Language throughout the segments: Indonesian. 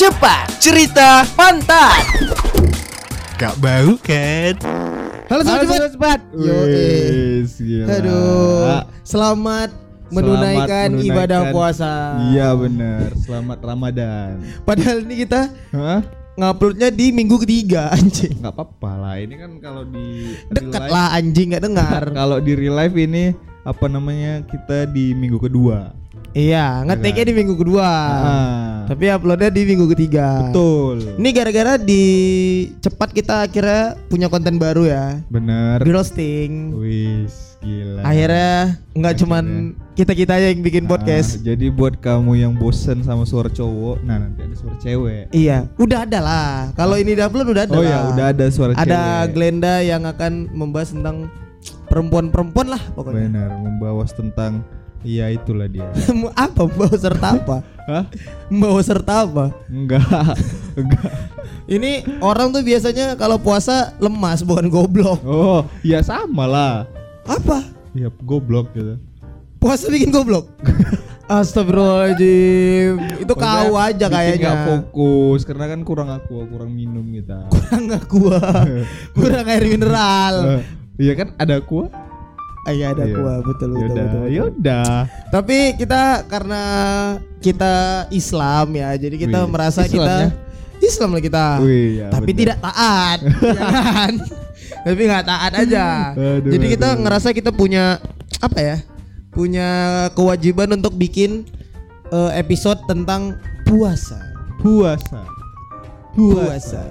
cepat, cerita pantat. Gak bau kan? Halo sobat cepat. cepat. Yo, Wis, gila. Aduh, selamat menunaikan Selamat ibadah menunaikan- puasa. Iya bener. Selamat Ramadan. Padahal ini kita Hah? nguploadnya di minggu ketiga anjing. Nggak apa-apa lah. Ini kan kalau di Dekat lah anjing nggak dengar. Kalau di real life ini apa namanya kita di minggu kedua. Iya, ngeteknya di minggu kedua. Ah, Tapi uploadnya di minggu ketiga. betul. Ini gara-gara di cepat kita akhirnya punya konten baru ya. Bener. Di roasting. Wis, gila. Akhirnya nggak cuman kita-kita aja yang bikin Ah, podcast. jadi buat kamu yang bosen sama suara cowok, nah nanti ada suara cewek. Iya, udah ada lah. Kalau ini diupload udah ada Oh lah. ya, udah ada suara Ada cewek. Glenda yang akan membahas tentang perempuan-perempuan lah pokoknya. Benar, membawa tentang Iya itulah dia. apa membawa serta apa? Hah? Membawa serta apa? Enggak. Enggak. Ini orang tuh biasanya kalau puasa lemas bukan goblok. Oh, ya sama lah. Apa? Ya goblok gitu. Puasa bikin goblok. Astagfirullahaladzim Itu kau aja kayaknya nggak fokus karena kan kurang aku, kurang minum gitu. Kurang aqua Kurang air mineral Iya kan ada aku? Iya ada aqua betul betul, Yaudah, betul, betul. yaudah. Tapi kita karena kita Islam ya, jadi kita Wih, merasa Islam kita ya? Islam lah kita. Wih, ya Tapi bener. tidak taat, ya kan? Tapi nggak taat aja. Aduh, jadi kita aduh. ngerasa kita punya apa ya? Punya kewajiban untuk bikin eh, episode tentang puasa. puasa. Puasa.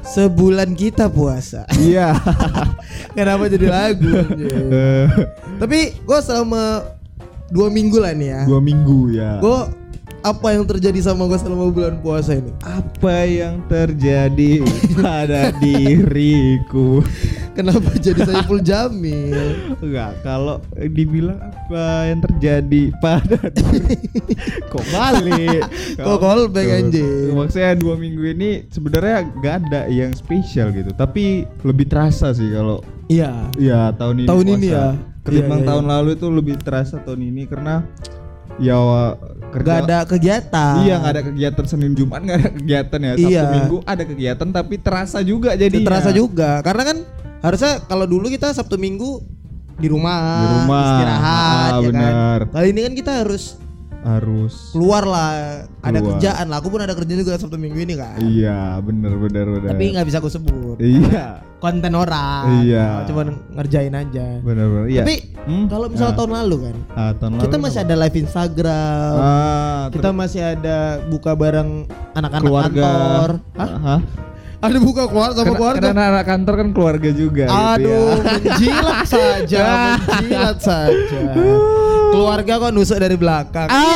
Sebulan kita puasa. Iya. Kenapa jadi lagu? Eh, Tapi gue selama dua minggu lah nih ya. Dua minggu ya. Gue apa yang terjadi sama gue selama bulan puasa ini? Apa yang terjadi pada diriku? Kenapa jadi Saiful Jamil? Enggak, kalau dibilang apa yang terjadi pada kok balik? Kok callback, anjing? Maksudnya dua minggu ini sebenarnya gak ada yang spesial gitu, tapi lebih terasa sih kalau Iya. ya tahun ini Tahun puasa. ini ya? Ketimbang Iya, iya, tahun lalu itu lebih terasa tahun ini karena ya kerja Gak ada kegiatan. Iya nggak ada kegiatan Senin Jumat nggak ada kegiatan ya Sabtu Iya. Minggu ada kegiatan tapi terasa juga jadi Terasa juga. Karena kan harusnya kalau dulu kita Sabtu Minggu di rumah, Di rumah. istirahat, Ah, ya benar. kan. Kali ini kan kita harus harus keluar lah. Ada Keluar. kerjaan lah. Aku pun ada kerjaan juga Sabtu Minggu ini kan. iya bener bener bener Tapi nggak bisa aku sebut. iya Konten orang. Iya. Cuma ngerjain aja. bener bener iya Tapi Hmm? kalau misalnya Ah. tahun lalu kan, Ah, tahun kita lalu masih apa? ada live Instagram. ah, kita masih ada buka bareng anak-anak kantor. Hah? Hah? Ada buka keluar sama keluarga. karena anak kantor kan keluarga juga gitu Aduh, ya. menjilat saja, menjilat saja. Keluarga kok nusuk dari belakang. Ah.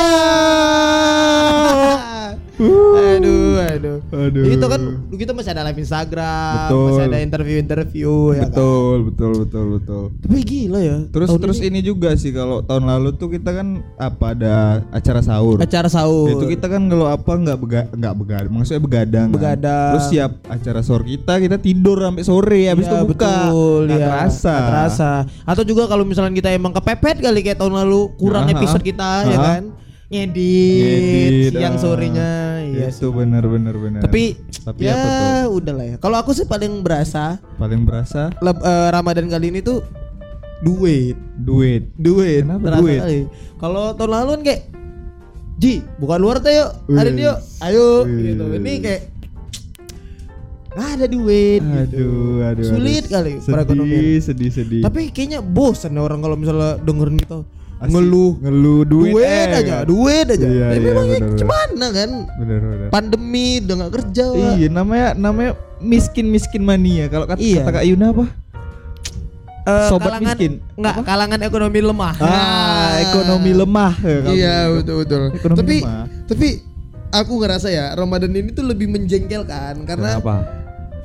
Aduh, aduh. Aduh. Itu kan kita masih ada live Instagram, Betul. masih ada interview-interview ya kan. betul betul betul betul Tapi gila ya. terus terus ini. juga sih kalau tahun lalu tuh kita kan apa ada acara sahur acara sahur. Itu kita kan kalau apa nggak bega nggak begadang, maksudnya begadang. kan. Begadang. Terus siap acara sahur kita, kita tidur sampai sore habis Iya, itu buka. betul, Nggak iya. terasa. Nggak terasa. Atau juga kalau misalnya kita emang kepepet kali kayak tahun lalu kurang Aha. episode kita ya Aha. kan. Ngedit, Ngedit, siang ah. sorenya. Iya itu benar benar benar. Tapi, tapi ya apa tuh? udahlah ya. Kalau aku sih paling berasa Paling berasa leb- eh, Ramadan kali ini tuh duit, duit. duit. Kenapa duit? Kalau tahun lalu kan kayak Ji, buka luar tuh yuk. Hari ini yuk. Ayo gitu. Ini kayak nggak ada duit gitu. Aduh, aduh. Sulit aduh. kali sedih, perekonomian. sedih, sedih. Tapi kayaknya bosan orang kalau misalnya dengerin gitu Asik. ngeluh ngeluh duit, duit, eh, aja, duit aja. Iya, Tapi iya, memang ya bener, gimana kan? Bener bener. Pandemi udah gak kerja. Iya, namanya namanya miskin miskin mania. Kalau kata, Iya. kata Kak Yuna apa? Eh, sobat kalangan, miskin. Enggak, kalangan ekonomi lemah. Ah, ekonomi lemah. eh, Iya, gitu. betul betul. Ekonomi tapi lemah. tapi aku ngerasa ya Ramadan ini tuh lebih menjengkelkan karena Kenapa?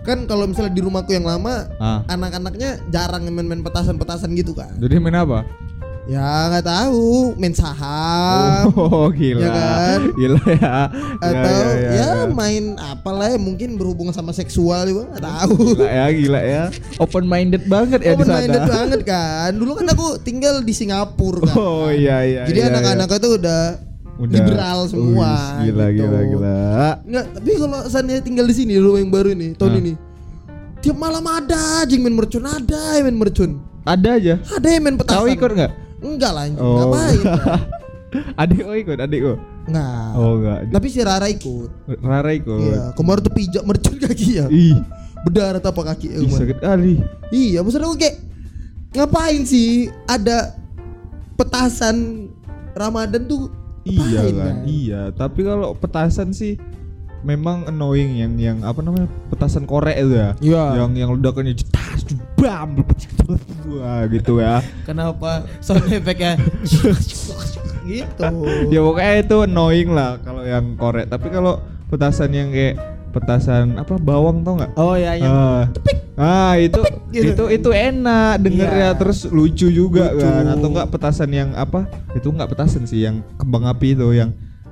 kan kalau misalnya di rumahku yang lama Ah. anak-anaknya jarang main-main petasan-petasan gitu kan. Jadi main apa? Ya nggak tahu, main saham. Oh gila, Ya kan? gila ya. atau ya, ya. main apalah ya mungkin berhubungan sama seksual juga nggak tahu Gila ya, gila ya. Open minded banget ya di open sana. minded banget kan dulu kan aku tinggal di Singapura kan Oh iya iya. jadi iya, anak-anaknya tuh udah Udah. liberal semua. Wih, gila, gitu. gila, gila. Nggak, tapi kalau seandainya tinggal di sini di rumah yang baru ini tahun ini. Tiap malam ada aja yang main mercon, ada yang main mercon. Ada aja. Ada yang main petasan. Kau ikut nggak? Enggak lah, anjing. Oh. ngapain? adik kau ikut, adik kau. Enggak. Oh enggak. Tapi si Rara ikut. Rara ikut. Iya, kemarin tuh pijak mercon kaki ya. Ih, Berdarah apa kaki ih, sakit kali. Iya, maksudnya gue kayak ngapain sih ada petasan Ramadan tuh Iya kan, iya. Tapi kalau petasan sih memang annoying yang yang apa namanya petasan korek itu ya. Iya. Yang yang ledakannya cetas, bam, gitu ya. Kenapa sound effect-nya gitu. ya pokoknya itu annoying lah kalau yang korek. Tapi kalau petasan yang kayak petasan apa bawang tau nggak? Oh ya yang Ah, ah itu gitu. itu itu enak denger Iya. ya terus lucu juga Lucu. kan atau enggak petasan yang apa itu enggak petasan sih yang kembang api itu yang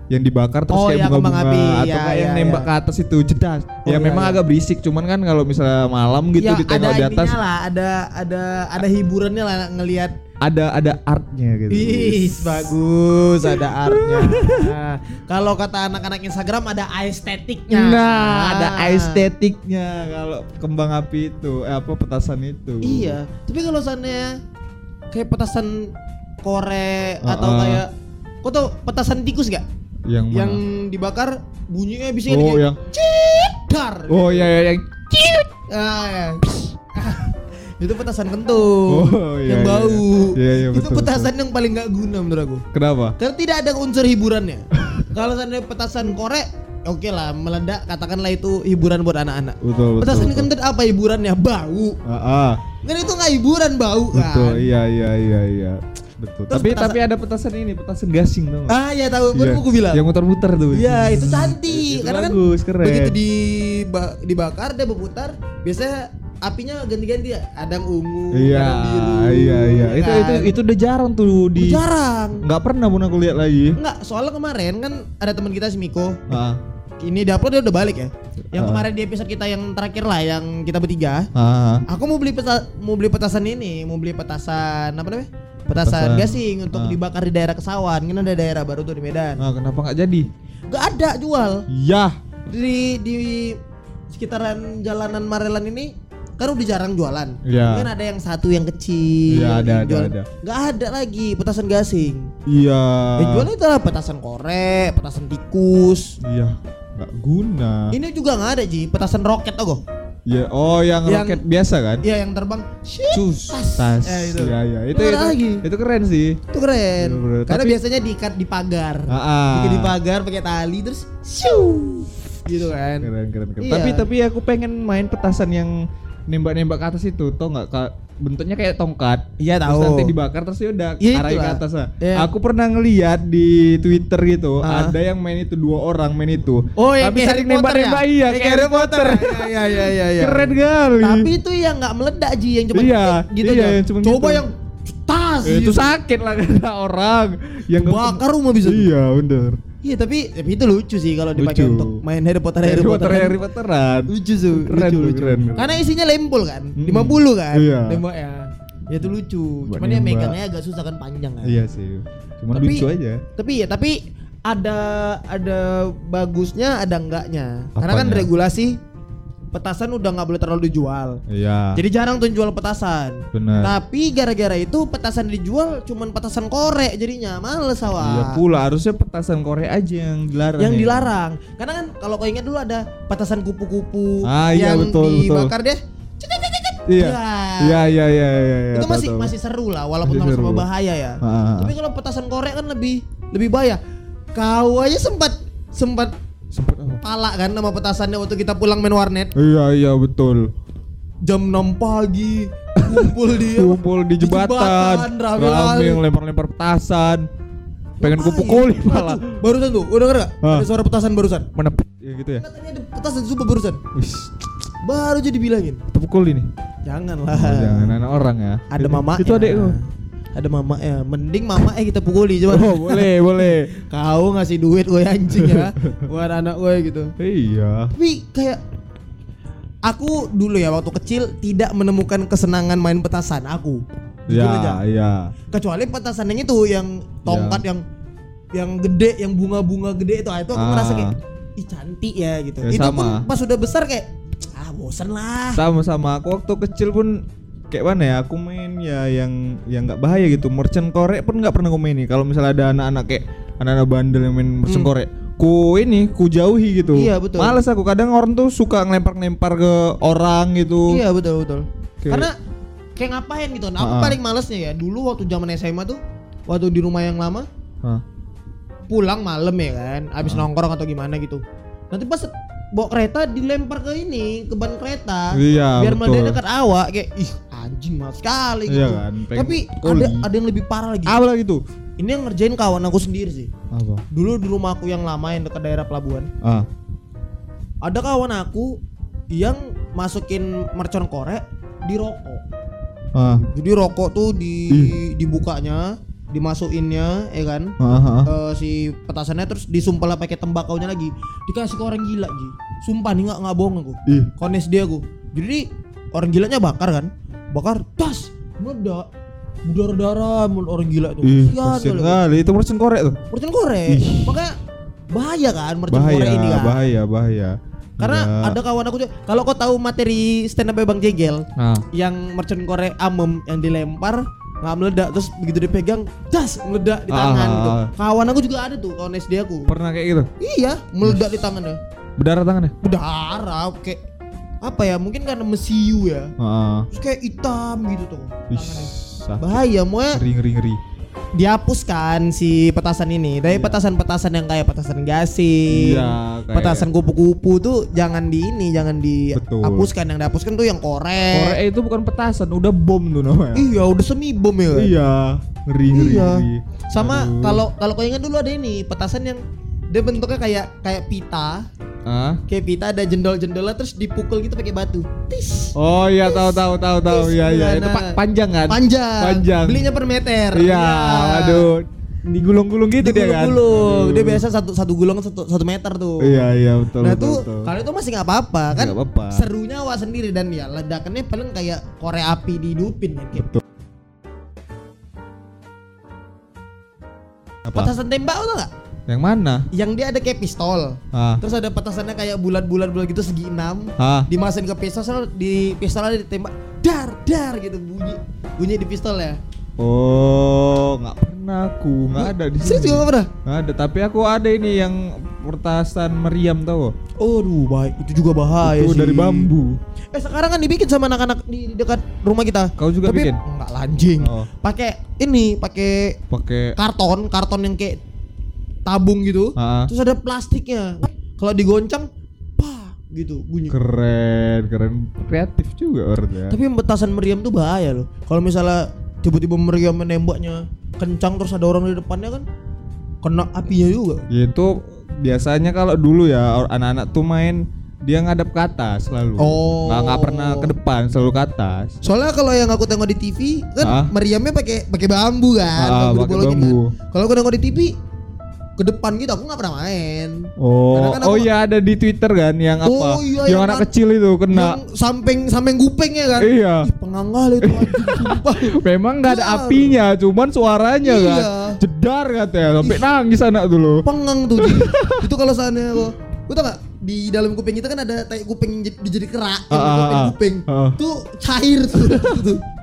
yang dibakar terus Oh, kayak iya, bunga-bunga api. atau Iya, yang iya, nembak iya. ke atas itu jedas Oh, ya iya, memang iya. agak berisik cuman kan kalau misalnya malam gitu ya, ditengok di atas lah, ada ada ada hiburannya lah ngelihat ada ada artnya gitu Ih, bagus, ada artnya. Nah, kalau kata anak-anak Instagram ada estetiknya. nah ada Ah. estetiknya kalau kembang api itu eh, apa petasan itu Iya, tapi kalau seandainya kayak petasan korek Ah, atau ah. kayak kau tau petasan tikus gak? Yang mana? Yang dibakar bunyinya bisa oh yang dar. oh ya ya yang Ah, ya. itu petasan kentut Oh, iya, yang iya. bau. Iya, iya, itu betul, petasan yang paling gak guna menurut aku. kenapa Karena tidak ada unsur hiburannya. Kalau seandainya petasan korek, oke lah meledak katakanlah itu hiburan buat anak-anak. betul betul Petasan betul. kentut apa hiburannya? Bau. Ah, ah. Kan itu nggak hiburan bau Betul, kan. iya iya iya iya. Betul. Terus tapi petasan- tapi ada petasan ini, petasan gasing tuh. Ah ya tahu baru aku bilang. Yang muter-muter tuh. Iya itu cantik Itu karena bagus, kan keren. begitu diba- dibakar dia berputar biasanya apinya ganti-ganti ya ada yang ungu Iya, ada yang biru iya iya. ya Itu kan? itu itu udah jarang tuh di jarang nggak pernah pun aku lihat lagi. Enggak, soalnya kemarin kan ada teman kita si Miko Ah. ini diupload dia udah balik ya yang Ah. kemarin di episode kita yang terakhir lah yang kita bertiga Ah. aku mau beli peta mau beli petasan ini mau beli petasan apa namanya petasan, Petasan. gasing untuk Ah. dibakar di daerah Kesawan kan ada daerah baru tuh di Medan Ah, kenapa nggak jadi? Gak ada jual Iya. di di sekitaran jalanan Marelan ini kan udah jarang jualan. Iya. Kan ada yang satu yang kecil. Iya, ada, ada, ada. Nggak ada lagi petasan gasing. Iya. Yang jual itu adalah petasan korek, petasan tikus. Iya. Nggak guna. Ini juga nggak ada ji, petasan roket tau Iya. Oh, yang, Yang- roket biasa kan? Iya yang terbang. Shit, Cus. tas. Tas. Ya, itu. Iya iya. Itu itu, lagi. itu keren sih. Itu keren. Bener, bener. Karena Tapi- biasanya diikat di pagar. Ah, ah. Diikat di pagar pakai tali terus shoo gitu kan. keren keren keren. Iya. Tapi tapi aku pengen main petasan yang nembak-nembak ke atas itu, tau nggak? Bentuknya kayak tongkat. Iya, Terus tahu. nanti dibakar terus ya udah Iya, arahin ke atas. Iya. Aku pernah ngeliat di Twitter gitu, Ah. ada yang main itu dua orang main itu. Oh, yang tapi saling nembak-nembak ya? iya, Kayak Harry Potter. Iya iya iya iya. Keren kali. Tapi itu yang nggak meledak Ji, yang cuma Iya, gitu iya, yang cuma Coba gitu. yang tas Eh, itu gitu. sakit lah kena orang yang bakar rumah bisa. Iya bener. Iya, tapi tapi itu lucu sih kalau dipakai Lucu. untuk main Harry Potter Harry Harry, Potter Potter. kan. Harry Potteran. Lucu tuh, Keren lucu, lucu. keren, keren. Karena isinya lempul kan, Mm-mm. 50 kan. Iya. Nembaknya. Ya itu lucu. Buat Cuman megangnya agak susah kan panjang kan. Iya sih. Cuma Tapi- lucu aja. Tapi ya tapi ada ada bagusnya ada enggaknya. Karena kan Apanya? regulasi petasan udah nggak boleh terlalu dijual. Iya. Jadi jarang tuh jual petasan. Benar. Tapi gara-gara itu petasan dijual cuman petasan korek jadinya males Iya awak. pula harusnya petasan Korea aja yang dilarang. yang ya. dilarang. Karena kan kalau kau ingat dulu ada petasan kupu-kupu Ah, iya, yang betul, betul. dibakar deh. Iya. Ya. Iya iya iya iya. iya, itu masih tahu. masih seru lah walaupun seru. bahaya ya. Ah, ah, ah. Tapi kalau petasan korek kan lebih lebih bahaya. Kau aja sempat sempat Sempet apa? pala kan sama petasannya waktu kita pulang main warnet Iya iya betul. jam 6 pagi kumpul di Kumpul di jembatan, rame rame kali. yang lempar-lempar petasan. Pengen kuli Nah, malah. barusan tuh udah denger gak? Ada suara petasan barusan Mana ya gitu ya. Ada petasan sumpah barusan Wis, baru jadi bilangin pukul ini. jangan Oh, jangan anak orang ya. ada mama Itu adekku. Ada mama ya mending mama eh kita pukuli coba Oh, boleh, boleh. kau ngasih duit gue anjing ya buat anak gue gitu Iya. tapi kayak aku dulu ya waktu kecil tidak menemukan kesenangan main petasan aku Ya, aja. iya. kecuali petasannya itu yang tongkat yang yang gede, yang bunga-bunga gede itu, ah, itu aku Ah. ngerasa kayak ih cantik ya gitu. Ya, itu sama. pun pas udah besar kayak ah bosan lah. Sama-sama aku waktu kecil pun kayak mana ya aku main ya yang yang nggak bahaya gitu merchant korek pun nggak pernah aku maini kalau misalnya ada anak-anak kayak anak-anak bandel yang main merchant Hmm. korek ku ini ku jauhi gitu Iya, betul. males aku kadang orang tuh suka ngelempar-ngelempar ke orang gitu Iya betul betul. Kayak- Karena kayak ngapain gitu. Nah, aku Ah. paling malesnya ya dulu waktu zaman SMA tuh waktu di rumah yang lama Hah. pulang malam ya kan, habis Ah. nongkrong atau gimana gitu. Nanti pas bawa kereta dilempar ke ini ke ban kereta Iya, biar meledak dekat awak kayak ih anjing mal sekali Iya gitu. kan, pengen Tapi ada ada yang lebih parah lagi. apa lagi tuh Ini yang ngerjain kawan aku sendiri sih. apa Dulu di rumah aku yang lama yang dekat daerah pelabuhan, ah ada kawan aku yang masukin mercon korek di rokok. ah Jadi rokok tuh di dibukanya, dimasukinnya, ya kan? Eh, si petasannya terus disumpel pakai tembakaunya lagi. Dikasih ke orang gila, Ji. Sumpah nih nggak nggak bohong aku. ih Kones dia aku. Jadi orang gilanya bakar kan? Bakar, tas, meledak. Berdarah-darah mulut orang gila tuh. ih Kasihan kali. itu merchant korek tuh Mercon korek. Ih. Makanya bahaya kan mercon bahaya korek ini kan. bahaya bahaya Karena Iya. ada kawan aku juga. Kalau kau tahu materi stand up Bang Jegel ah yang mercon korek amem yang dilempar nggak meledak terus begitu dipegang das meledak di tangan Ah. gitu. Kawan aku juga ada tuh kawan SD aku. pernah kayak gitu Iya, meledak di tangannya. berdarah tangannya Berdarah kayak apa ya? Mungkin karena mesiu ya. ah Terus kayak hitam gitu tuh sakit. Bahaya, mau ngeri ngeri ngeri dihapuskan si petasan ini. Dari petasan-petasan yang kayak petasan gasing, Iya, kayak- petasan kupu-kupu tuh jangan di ini, jangan Betul. dihapuskan. Yang dihapuskan tuh yang korek. korek itu bukan petasan udah bom tuh namanya Iya, udah semi bom ya. iya ngeri Iya. ngeri. Sama kalau kalau kau ingat dulu ada ini petasan yang dia bentuknya kayak kayak pita, ah kayak pita ada jendol-jendolnya terus dipukul gitu pakai batu. Tis. oh iya tahu tahu tahu tahu iya iya itu pa- panjang kan Panjang. Panjang. Belinya per meter. iya aduh digulung-gulung gitu dia kan Digulung-gulung. Dia biasa satu satu gulung satu satu meter tuh. iya iya betul nah betul, tuh betul. kalau itu masih nggak apa-apa kan? Nggak apa-apa. Serunya awak sendiri dan ya ledakannya paling kayak korek api dihidupin kan. Kayak. betul apa Petasan tembak tau nggak? Yang mana Yang dia ada kayak pistol. ah Terus ada petasannya kayak bulat-bulat bulat gitu segi enam. ah Dimasukin ke pistol, di pistolnya ditembak dar dar gitu bunyi bunyi di pistol ya. oh nggak pernah aku nggak ada di Serius sini juga nggak pernah? nggak ada tapi aku ada ini yang pertasan meriam tau Oh, duh, baik. Itu juga bahaya itu sih. dari bambu Eh sekarang kan dibikin sama anak-anak di, di dekat rumah kita. Kau juga Tapi bikin? Enggak lanjing. Oh. Pakai ini, pakai pakai karton, karton yang kayak tabung gitu. Ah. Terus ada plastiknya. Kalau digoncang, gitu bunyi. keren keren kreatif juga orangnya Tapi petasan meriam tuh bahaya loh. Kalau misalnya tiba-tiba meriam menembaknya kencang terus ada orang di depannya kan kena apinya juga. ya itu biasanya kalau dulu ya anak-anak tuh main dia ngadap ke atas selalu Oh. nggak nggak pernah ke depan selalu ke atas Soalnya kalau yang aku tengok di TV kan Ah. meriamnya pakai pakai bambu kan, Ah, bambu pakai dibolongin kan. bambu. Kalau aku tengok di TV ke depan gitu aku nggak pernah main. oh Karena kan oh iya ada di twitter kan yang apa Oh, iya, yang yang anak kecil itu kena Yang samping samping gupengnya kan. Iya. Ih, penganggal itu sumpah. memang nggak ada Iya. apinya cuman suaranya Iya. kan jedar katanya sampai nangis anak dulu Pengang tuh. Itu kalau seandainya aku Lu tau gak di dalam kuping itu kan ada tai kuping jadi, kerak Ah, ah, kuping kuping Ah. tuh cair tuh, tuh.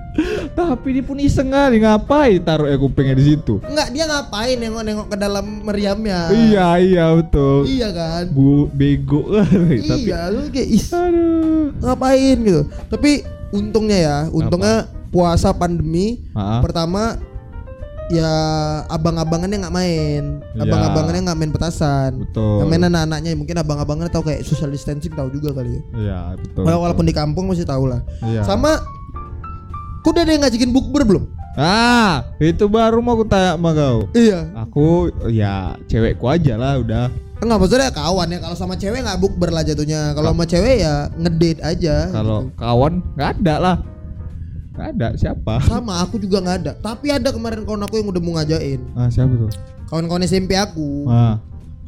tapi dia pun iseng kali ngapain taruh ya kupingnya di situ? Enggak dia ngapain nengok-nengok ke dalam meriamnya? Iya iya betul. Iya kan? Bu bego kali tapi Iya lu kayak is aduh. ngapain gitu? Tapi untungnya ya Untungnya puasa pandemi Ah. Pertama Ya abang-abangannya nggak main. Iya. Abang-abangannya nggak main petasan. Betul. Yang main anak-anaknya Mungkin abang-abangannya tahu kayak social distancing tahu juga kali ya. Iya betul. Walau- Walaupun di kampung masih tahu lah. Iya. Sama Kau udah ada yang ngajakin bukber belum? Ah, itu baru mau aku tanya sama kau. Iya Aku ya cewekku aja lah udah. Enggak maksudnya kawan ya Kalau sama cewek nggak bukber lah jatuhnya Kalau sama cewek ya ngedate aja Kalau gitu. kawan nggak ada lah. Nggak ada siapa? Sama aku juga nggak ada Tapi ada kemarin kawan aku yang udah mau ngajain Ah siapa tuh? Kawan-kawan SMP aku Ah,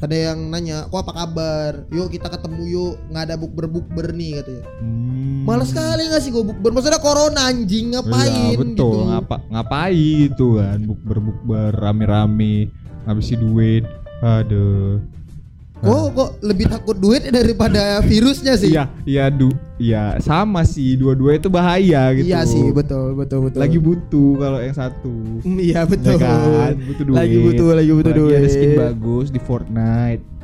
ada yang nanya, kok apa kabar? Yuk kita ketemu yuk, nggak ada bukber bukber nih katanya. hmm. Males sekali nggak sih gue bukber? Maksudnya corona anjing ngapain Iya, betul. gitu? Ngapa ngapain gitu kan? Bukber bukber rame-rame. ngabisin duit. Aduh. Kok kok lebih takut duit daripada virusnya sih? Iya, iya du, iya sama sih dua-dua itu bahaya gitu. Iya sih, betul betul betul. Lagi butuh kalau yang satu. Mm, Iya betul. Ya kan, butuh duit. Lagi butuh, lagi butuh Apalagi duit. Ada skin bagus di Fortnite.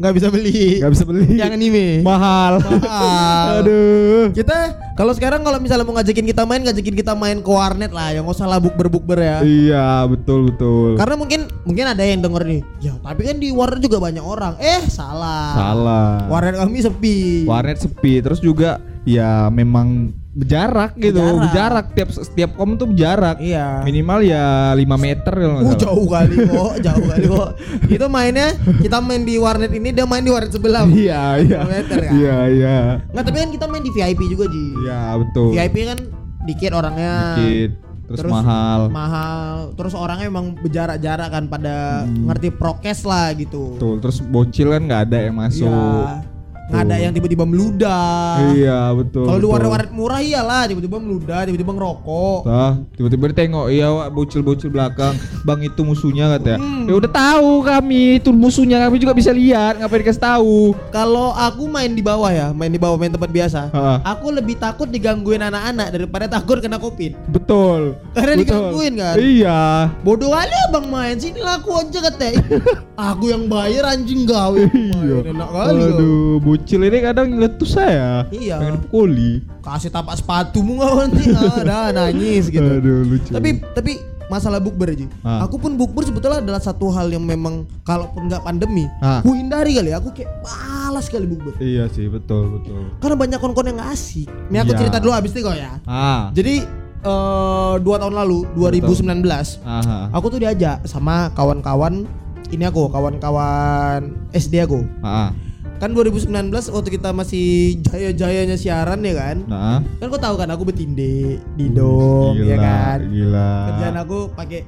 Nggak bisa beli. Gak bisa beli. Yang anime. Mahal. Mahal. Aduh. Kita kalau sekarang kalau misalnya mau ngajakin kita main, ngajakin kita main ke warnet lah, yang nggak usah lah bukber-bukber ya. Iya, betul betul. Karena mungkin mungkin ada yang denger nih, ya tapi kan di warnet juga banyak orang. Eh salah. Salah. Warnet kami sepi. Warnet sepi terus juga ya memang berjarak gitu Berjarak. berjarak tiap setiap kom tuh berjarak Iya. minimal ya 5 meter kalau nggak Uh, jauh kali kok, jauh kali kok. Itu mainnya kita main di warnet ini, dia main di warnet sebelah. iya iya 5 meter kan? iya iya Nggak, tapi kan kita main di VIP juga, Ji. iya betul VIP kan dikit orangnya. dikit terus, Terus mahal Mahal. Terus orangnya emang berjarak-jarak kan pada Hmm. ngerti prokes lah gitu. betul terus bocil kan nggak ada yang masuk Iya. Nggak ada yang tiba-tiba meludah. iya betul Kalau di warnet-warnet murah iyalah tiba-tiba meludah, tiba-tiba ngerokok. Tah, tiba-tiba ditengok, iya wak bocil-bocil belakang, bang itu musuhnya katanya. Hmm. Ya udah tahu kami itu musuhnya kami juga bisa lihat, ngapain dikasih tahu? Kalau aku main di bawah ya, main di bawah main tempat biasa. Ha-ha. Aku lebih takut digangguin anak-anak daripada takut kena covid. Betul. Karena Betul. digangguin kan. Iya. Bodoh kali abang main sini lah aku aja katanya. aku yang bayar anjing gawe. Iya. Enak kali. Aduh, bocil ini kadang ngeletus saya. Iya. Pengen pukuli. Kasih tapak sepatumu nggak nanti ada nangis gitu. Aduh, lucu. Tapi tapi masalah bukber aja. Ah. Aku pun bukber sebetulnya adalah satu hal yang memang kalaupun nggak pandemi, Ah. ku hindari kali. Aku kayak malas kali bukber. Iya sih, betul, betul. Karena banyak kon-kon yang asik. Ini aku Iya. cerita dulu habis itu kok ya. Ah. Jadi eh dua tahun lalu 2019 Aha. aku tuh diajak sama kawan-kawan ini aku kawan-kawan SD aku Ah. Kan 2019 waktu kita masih jaya-jayanya siaran ya kan Nah. kan kau tahu kan aku betinde didom Gila, ya kan Gila. kerjaan aku pakai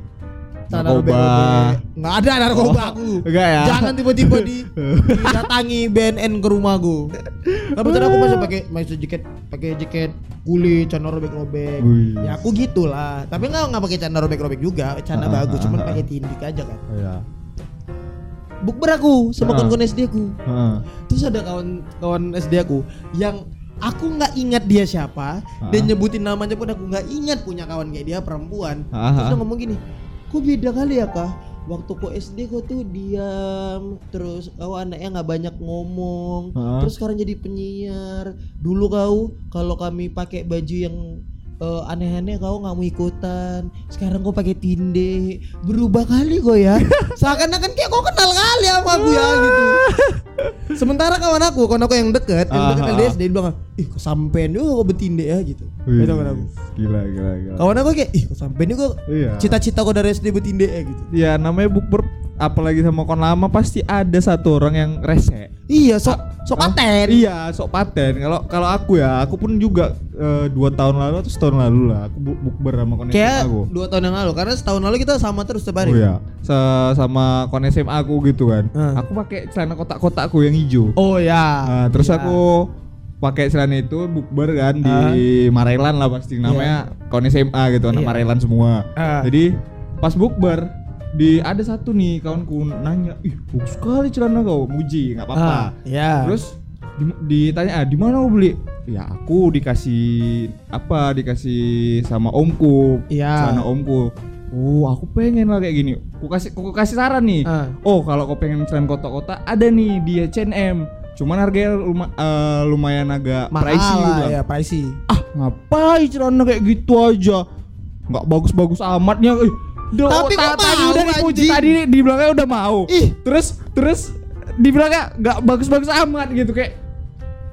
Narkoba. nggak ada narkoba Oh, aku enggak ya? jangan tiba-tiba di didatangi BNN ke rumahku kebetulan aku masih pakai masih jaket pakai jaket kulit celana robek-robek ya aku gitulah tapi nggak nggak pakai celana robek-robek juga celana Ah, bagus ah, cuman ah, pakai tindik aja kan Iya. Bukber aku sama kawan-kawan SD aku Heeh. terus ada kawan-kawan SD aku yang aku nggak ingat dia siapa dan Ah. nyebutin namanya pun aku nggak ingat punya kawan kayak dia perempuan Ah, terus dia ngomong gini kok beda kali ya kak waktu kok SD kok tuh diam terus kau anaknya nggak banyak ngomong Ah. terus sekarang jadi penyiar dulu kau kalau kami pakai baju yang eh, aneh-aneh kau nggak mau ikutan. Sekarang kau pakai tinde. Berubah kali kok ya. Seakan-akan kayak kau kenal kali sama aku ya gitu. Sementara kawan aku kawan aku yang deket yang deket LDS dia bilang ih kesampean juga kok betinde ya gitu. Wih, itu kawan aku. Gila, gila, gila. kawan aku kayak ih kesampean juga Iya. cita-cita kok dari SD betinde ya gitu. Ya namanya bukber apalagi sama kon lama pasti ada satu orang yang rese. iya sok sok paten Iya, sok paten. Kalau kalau aku ya, aku pun juga eh, dua tahun lalu atau setahun lalu lah aku bu- bukber sama kon SMA kayak aku. dua tahun yang lalu karena setahun lalu kita sama terus setiap hari Oh iya, Se- sama kon SMA aku gitu kan. Ah. Aku pakai celana kotak-kotakku yang hijau. oh ya Nah, terus Iya. aku pakai celana itu bukber kan di Marelan lah pasti namanya kon SMA gitu anak Iya. Marelan semua. Ah. Jadi pas bukber di ada satu nih kawanku nanya, ih bagus sekali celana kau, muji nggak apa-apa. Ah, ya Terus di- ditanya, ah, di mana kau beli? Ya aku dikasih apa? Dikasih sama omku, Iya. celana omku. Oh, aku pengen lah kayak gini. Aku kasih, aku kasih saran nih. Ah. Oh, kalau kau pengen celana kotak-kotak, ada nih di H&M. Cuman harganya luma- eh, lumayan agak mahal pricey lah juga. ya pricey Ah, ngapain celana kayak gitu aja? Nggak bagus-bagus amatnya. Ih, do- Tapi ta- kok tadi mau, udah dipuji tadi di belakangnya udah mau. Ih. terus terus di belakangnya nggak bagus-bagus amat gitu kayak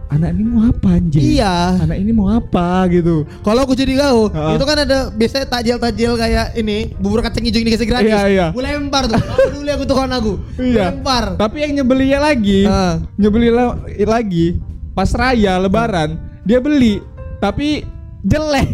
anak ini mau apa anjing? iya Anak ini mau apa gitu? Kalau aku jadi kau, Ah. itu kan ada biasanya takjil-takjil kayak ini bubur kacang hijau ini dikasih gratis. Iya, iya. Gue lempar tuh. Apa dulu aku tuh kawan aku. Iya. Lempar. Tapi yang nyebelinya lagi, nyebelinya lagi pas raya lebaran dia beli tapi jelek.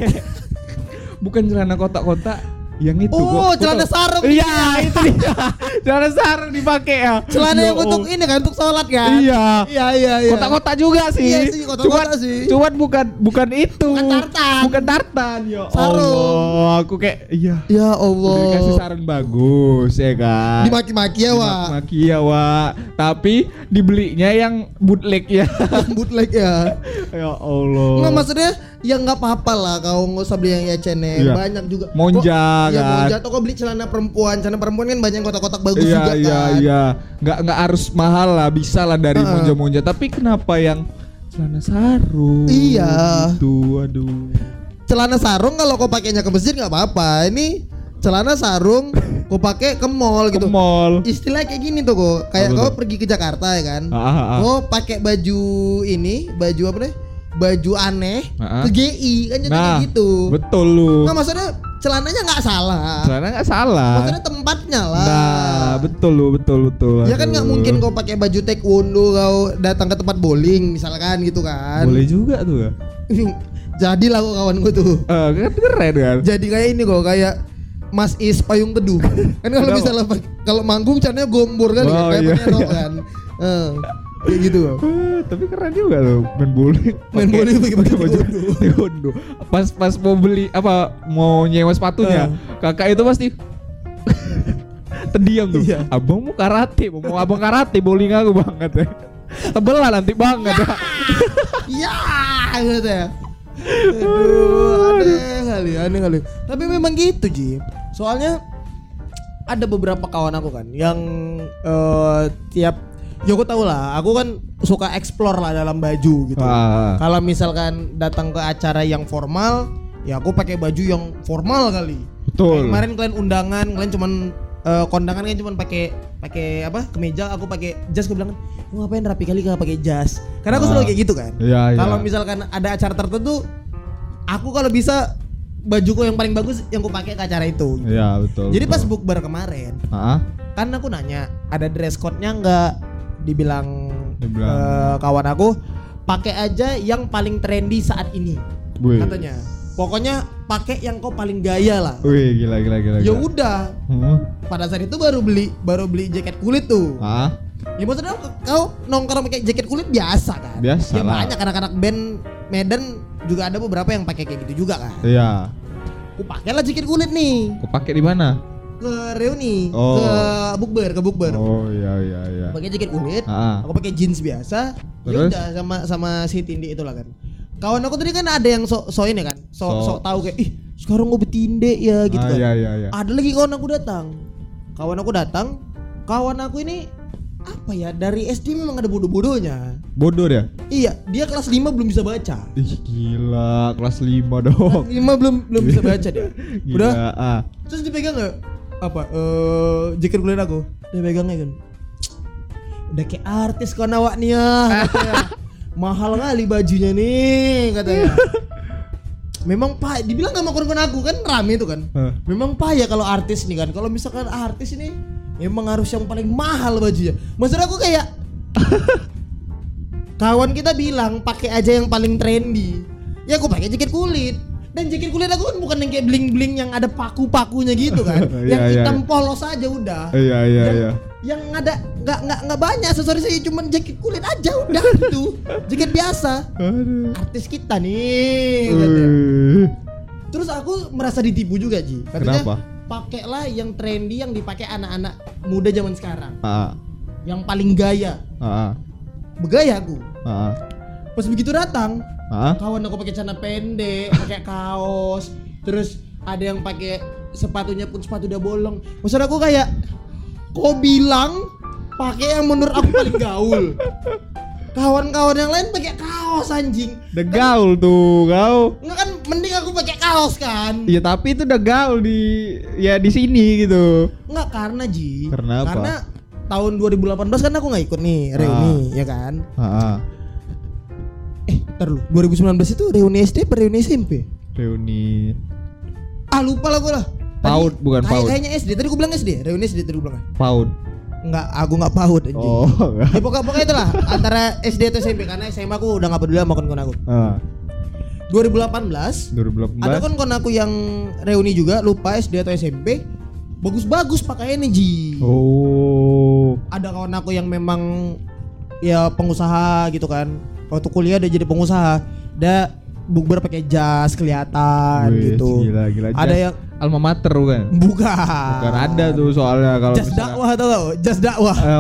Bukan celana kotak-kotak, Yang itu Oh, gua- celana sarung. Iya, itu dia. celana sarung dipakai ya. Celana Ya yang untuk Allah. ini kan untuk sholat kan? Iya. Iya iya iya. Kotak-kotak juga sih. Iya sih, kotak-kotak sih. Cuman bukan bukan itu. Bukan tartan. Bukan tartan. Ya Sarung. Allah, aku kayak iya. Ya Udah Allah. dikasih sarung bagus ya kan. Dimaki-maki ya, Wak. Maki ya, Wak. Tapi dibelinya yang bootleg ya. Bootleg ya. ya Allah. Nggak maksudnya ya nggak apa-apa lah kau nggak usah beli yang H&M Iya. banyak juga. Monja, Kok- Iya kan. monja atau kau beli celana perempuan, celana perempuan kan banyak kotak-kotak bagus Iya juga iya kan. iya. Nggak nggak harus mahal lah, bisa lah dari Heeh. monja-monja. Tapi kenapa yang celana sarung? Iya. Gitu, aduh. Celana sarung kalau kau pakainya ke masjid nggak apa-apa. Ini celana sarung kau pakai ke mall Ke gitu. mall. Istilah kayak gini tuh kok. Kayak kau pergi ke Jakarta ya kan. Ah, ah, ah. Kau pakai baju ini, baju apa nih? Baju aneh ah. ke GI kan jadi Nah, gitu. betul lu. Nggak maksudnya celananya nggak salah. Celana nggak salah. Maksudnya tempatnya lah. Nah, betul lu, betul betul. Ya kan nggak mungkin kau pakai baju taekwondo kau datang ke tempat bowling misalkan gitu kan. Boleh juga tuh. ya. Jadilah kok kawan gue tuh. Eh, kan keren kan? Jadi kayak ini kok kayak Mas Is payung teduh. kan kalau misalnya kalau manggung caranya gombor kan Oh, kayak iya, iya. kan. Eh, kayak gitu kok. Eh, tapi keren juga tuh main bowling. Main bowling pakai baju baju taekwondo. Pas pas mau beli apa mau nyewa sepatunya, kakak itu pasti terdiam tuh. Iya. Abang mau karate, mau mau abang karate bowling aku banget ya. Tebel lah nanti banget ya. Ya, gitu ya. Aduh, aneh kali, aneh kali. Tapi memang gitu, Ji. Soalnya ada beberapa kawan aku kan yang eh, tiap ya aku tahu lah, aku kan suka explore lah dalam baju gitu. Ah. Kalau misalkan datang ke acara yang formal, ya aku pakai baju yang formal kali. Betul. Kayak Kemarin kalian undangan, kalian cuman eh, kondangan kan cuman pakai pakai apa? Kemeja, aku pakai jas. Aku bilang, "Lu ngapain rapi kali kalau pakai jas?" Karena aku Ah. selalu kayak gitu kan. Iya, iya. Kalau misalkan ada acara tertentu, aku kalau bisa bajuku yang paling bagus yang aku pakai ke acara itu. Iya betul. Jadi pas betul. bukber kemarin, Ah, kan aku nanya, ada dress code-nya enggak? Dibilang, Dibilang. eh, kawan aku, pakai aja yang paling trendy saat ini. Wih. Katanya. Pokoknya pakai yang kau paling gaya lah. Wih, gila gila gila. Ya udah, Hmm. pada saat itu baru beli baru beli jaket kulit tuh. Ah, Ya maksudnya kau, nongkrong pakai jaket kulit biasa kan? Biasa Ya lah. banyak anak-anak band Medan juga ada beberapa yang pakai kayak gitu juga kan. iya. Aku pakailah jaket kulit nih Kau pakai di mana? Ke reuni, Oh. ke bukber, ke bukber. Oh iya iya iya. Pakai jaket kulit, Ah. aku pakai jeans biasa. Ya Terus? udah sama sama si Tindi itulah kan. Kawan aku tadi kan ada yang sok so ini kan, sok Sok. sok tahu kayak ih sekarang gue betinde ya gitu ah, kan. Iya iya iya. Ada lagi kawan aku datang. Kawan aku datang, kawan aku ini apa ya dari SD memang ada bodoh-bodohnya. Bodoh dia. Iya, dia kelas 5 belum bisa baca. Ih gila kelas 5 dong. Kelas 5 belum belum bisa baca dia. Gila. Udah, Ah. terus dipegang nggak apa eh jaket kulit aku. Dia pegangnya kan. Udah kayak artis kau awak nih ya. Mahal kali bajunya nih katanya. Memang pak, dibilang gak mau kurang aku kan rame itu kan. Memang payah kalau artis nih kan. Kalau misalkan artis ini emang harus yang paling mahal bajunya. Maksud aku kayak kawan kita bilang pakai aja yang paling trendy. Ya aku pakai jaket kulit. Dan jaket kulit aku kan bukan yang kayak bling-bling yang ada paku-pakunya gitu kan. Yang iya, hitam iya. polos aja udah. Iya iya yang, iya. yang ada nggak nggak nggak banyak aksesoris saya cuman jaket kulit aja udah gitu. Jaket biasa. Aduh. Artis kita nih. katanya. Terus aku merasa ditipu juga Ji. Katanya Kenapa? pakailah yang trendy yang dipakai anak-anak muda zaman sekarang. Ah. Yang paling gaya. Ah. Begaya aku. Ah. Pas begitu datang, Ah. kawan aku pakai celana pendek, pakai kaos, terus ada yang pakai sepatunya pun sepatu udah bolong. Maksud aku kayak kau bilang pakai yang menurut aku paling gaul. Kawan-kawan yang lain pakai kaos anjing. Udah gaul tuh kau. Enggak kan mending aku pakai kaos kan. Iya tapi itu udah gaul di ya di sini gitu. Enggak karena Ji. Karena apa? Karena tahun 2018 kan aku nggak ikut nih reuni ya kan. Ah. Ntar lu. 2019 itu reuni SD apa reuni SMP? Reuni Ah lupa lah gue lah. PAUD, bukan kayak- PAUD. Kayaknya SD. Tadi gue bilang SD. Reuni SD tadi gue bilang. PAUD. Enggak, aku nggak PAUD anjing. Oh. Ya pokoknya, pokoknya itulah antara SD atau SMP karena SMA aku udah nggak peduli sama kawan-kawan aku. Ah. 2018 2018. ada kan kon aku yang reuni juga lupa SD atau SMP bagus-bagus pakaiannya Ji Oh. ada kawan aku yang memang ya pengusaha gitu kan waktu kuliah dia jadi pengusaha dia bukber pakai jas kelihatan Wih, gitu Gila, gila. ada Jas yang alma mater bukan? bukan Bukan ada tuh soalnya kalau jas dakwah tau gak? jas dakwah Eh,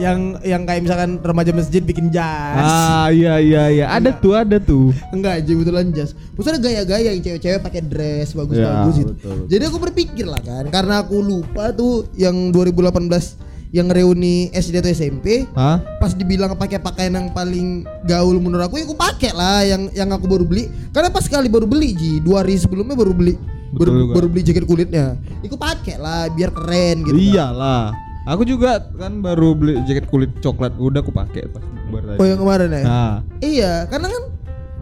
yang yang kayak misalkan remaja masjid bikin jas Ah iya iya iya ada tuh ada tuh. Enggak, jadi betulan jas. Maksudnya gaya-gaya yang cewek-cewek pakai dress bagus-bagus Ya, gitu. betul, betul. Jadi aku berpikir lah kan, karena aku lupa tuh yang 2018 yang reuni SD atau SMP, Hah? pas dibilang pakai pakaian yang paling gaul menurut aku, ya aku pakai lah yang yang aku baru beli. Karena pas sekali baru beli Ji, dua hari sebelumnya baru beli Betul baru, baru beli jaket kulitnya. Aku pakai lah biar keren gitu. kan. Iyalah. Aku juga kan baru beli jaket kulit coklat udah aku pakai pas tadi. Oh yang kemarin ya? Nah, Iya, karena kan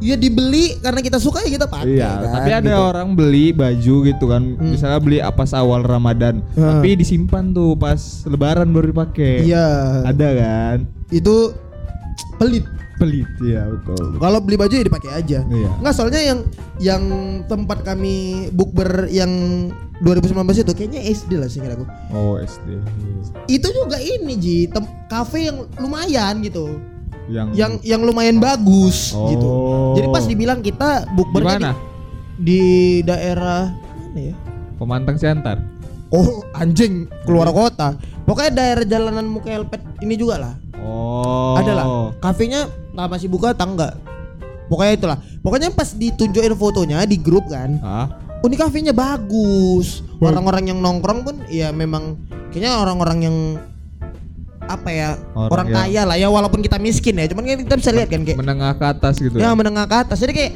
ya dibeli karena kita suka ya kita pakai. iya, kan, tapi ada gitu. orang beli baju gitu kan, misalnya beli apa awal Ramadan, Hmm. tapi disimpan tuh pas lebaran baru dipakai. Iya. Ada kan? Itu pelit. Pelit ya betul. Kalau beli baju ya dipakai aja. Iya. Enggak soalnya yang yang tempat kami bukber yang 2019 itu kayaknya SD lah sih aku. Oh SD. Itu juga ini Ji, tem- cafe yang lumayan gitu. Yang Yang yang lumayan bagus Oh. gitu. Jadi pas dibilang kita mana? di, di daerah mana ya? Pemantang Siantar. Oh, anjing keluar kota. Pokoknya daerah jalanan muka Elpet ini juga lah. Oh. Ada lah. Kafenya tak masih buka atau enggak? Pokoknya itulah. Pokoknya pas ditunjukin fotonya di grup kan. Hah? Oh ini kafenya bagus. Orang-orang yang nongkrong pun ya memang kayaknya orang-orang yang apa ya Orang orang, kaya lah ya walaupun kita miskin ya cuman kita bisa lihat kan kayak Menengah ke atas gitu. ya menengah ke atas jadi kayak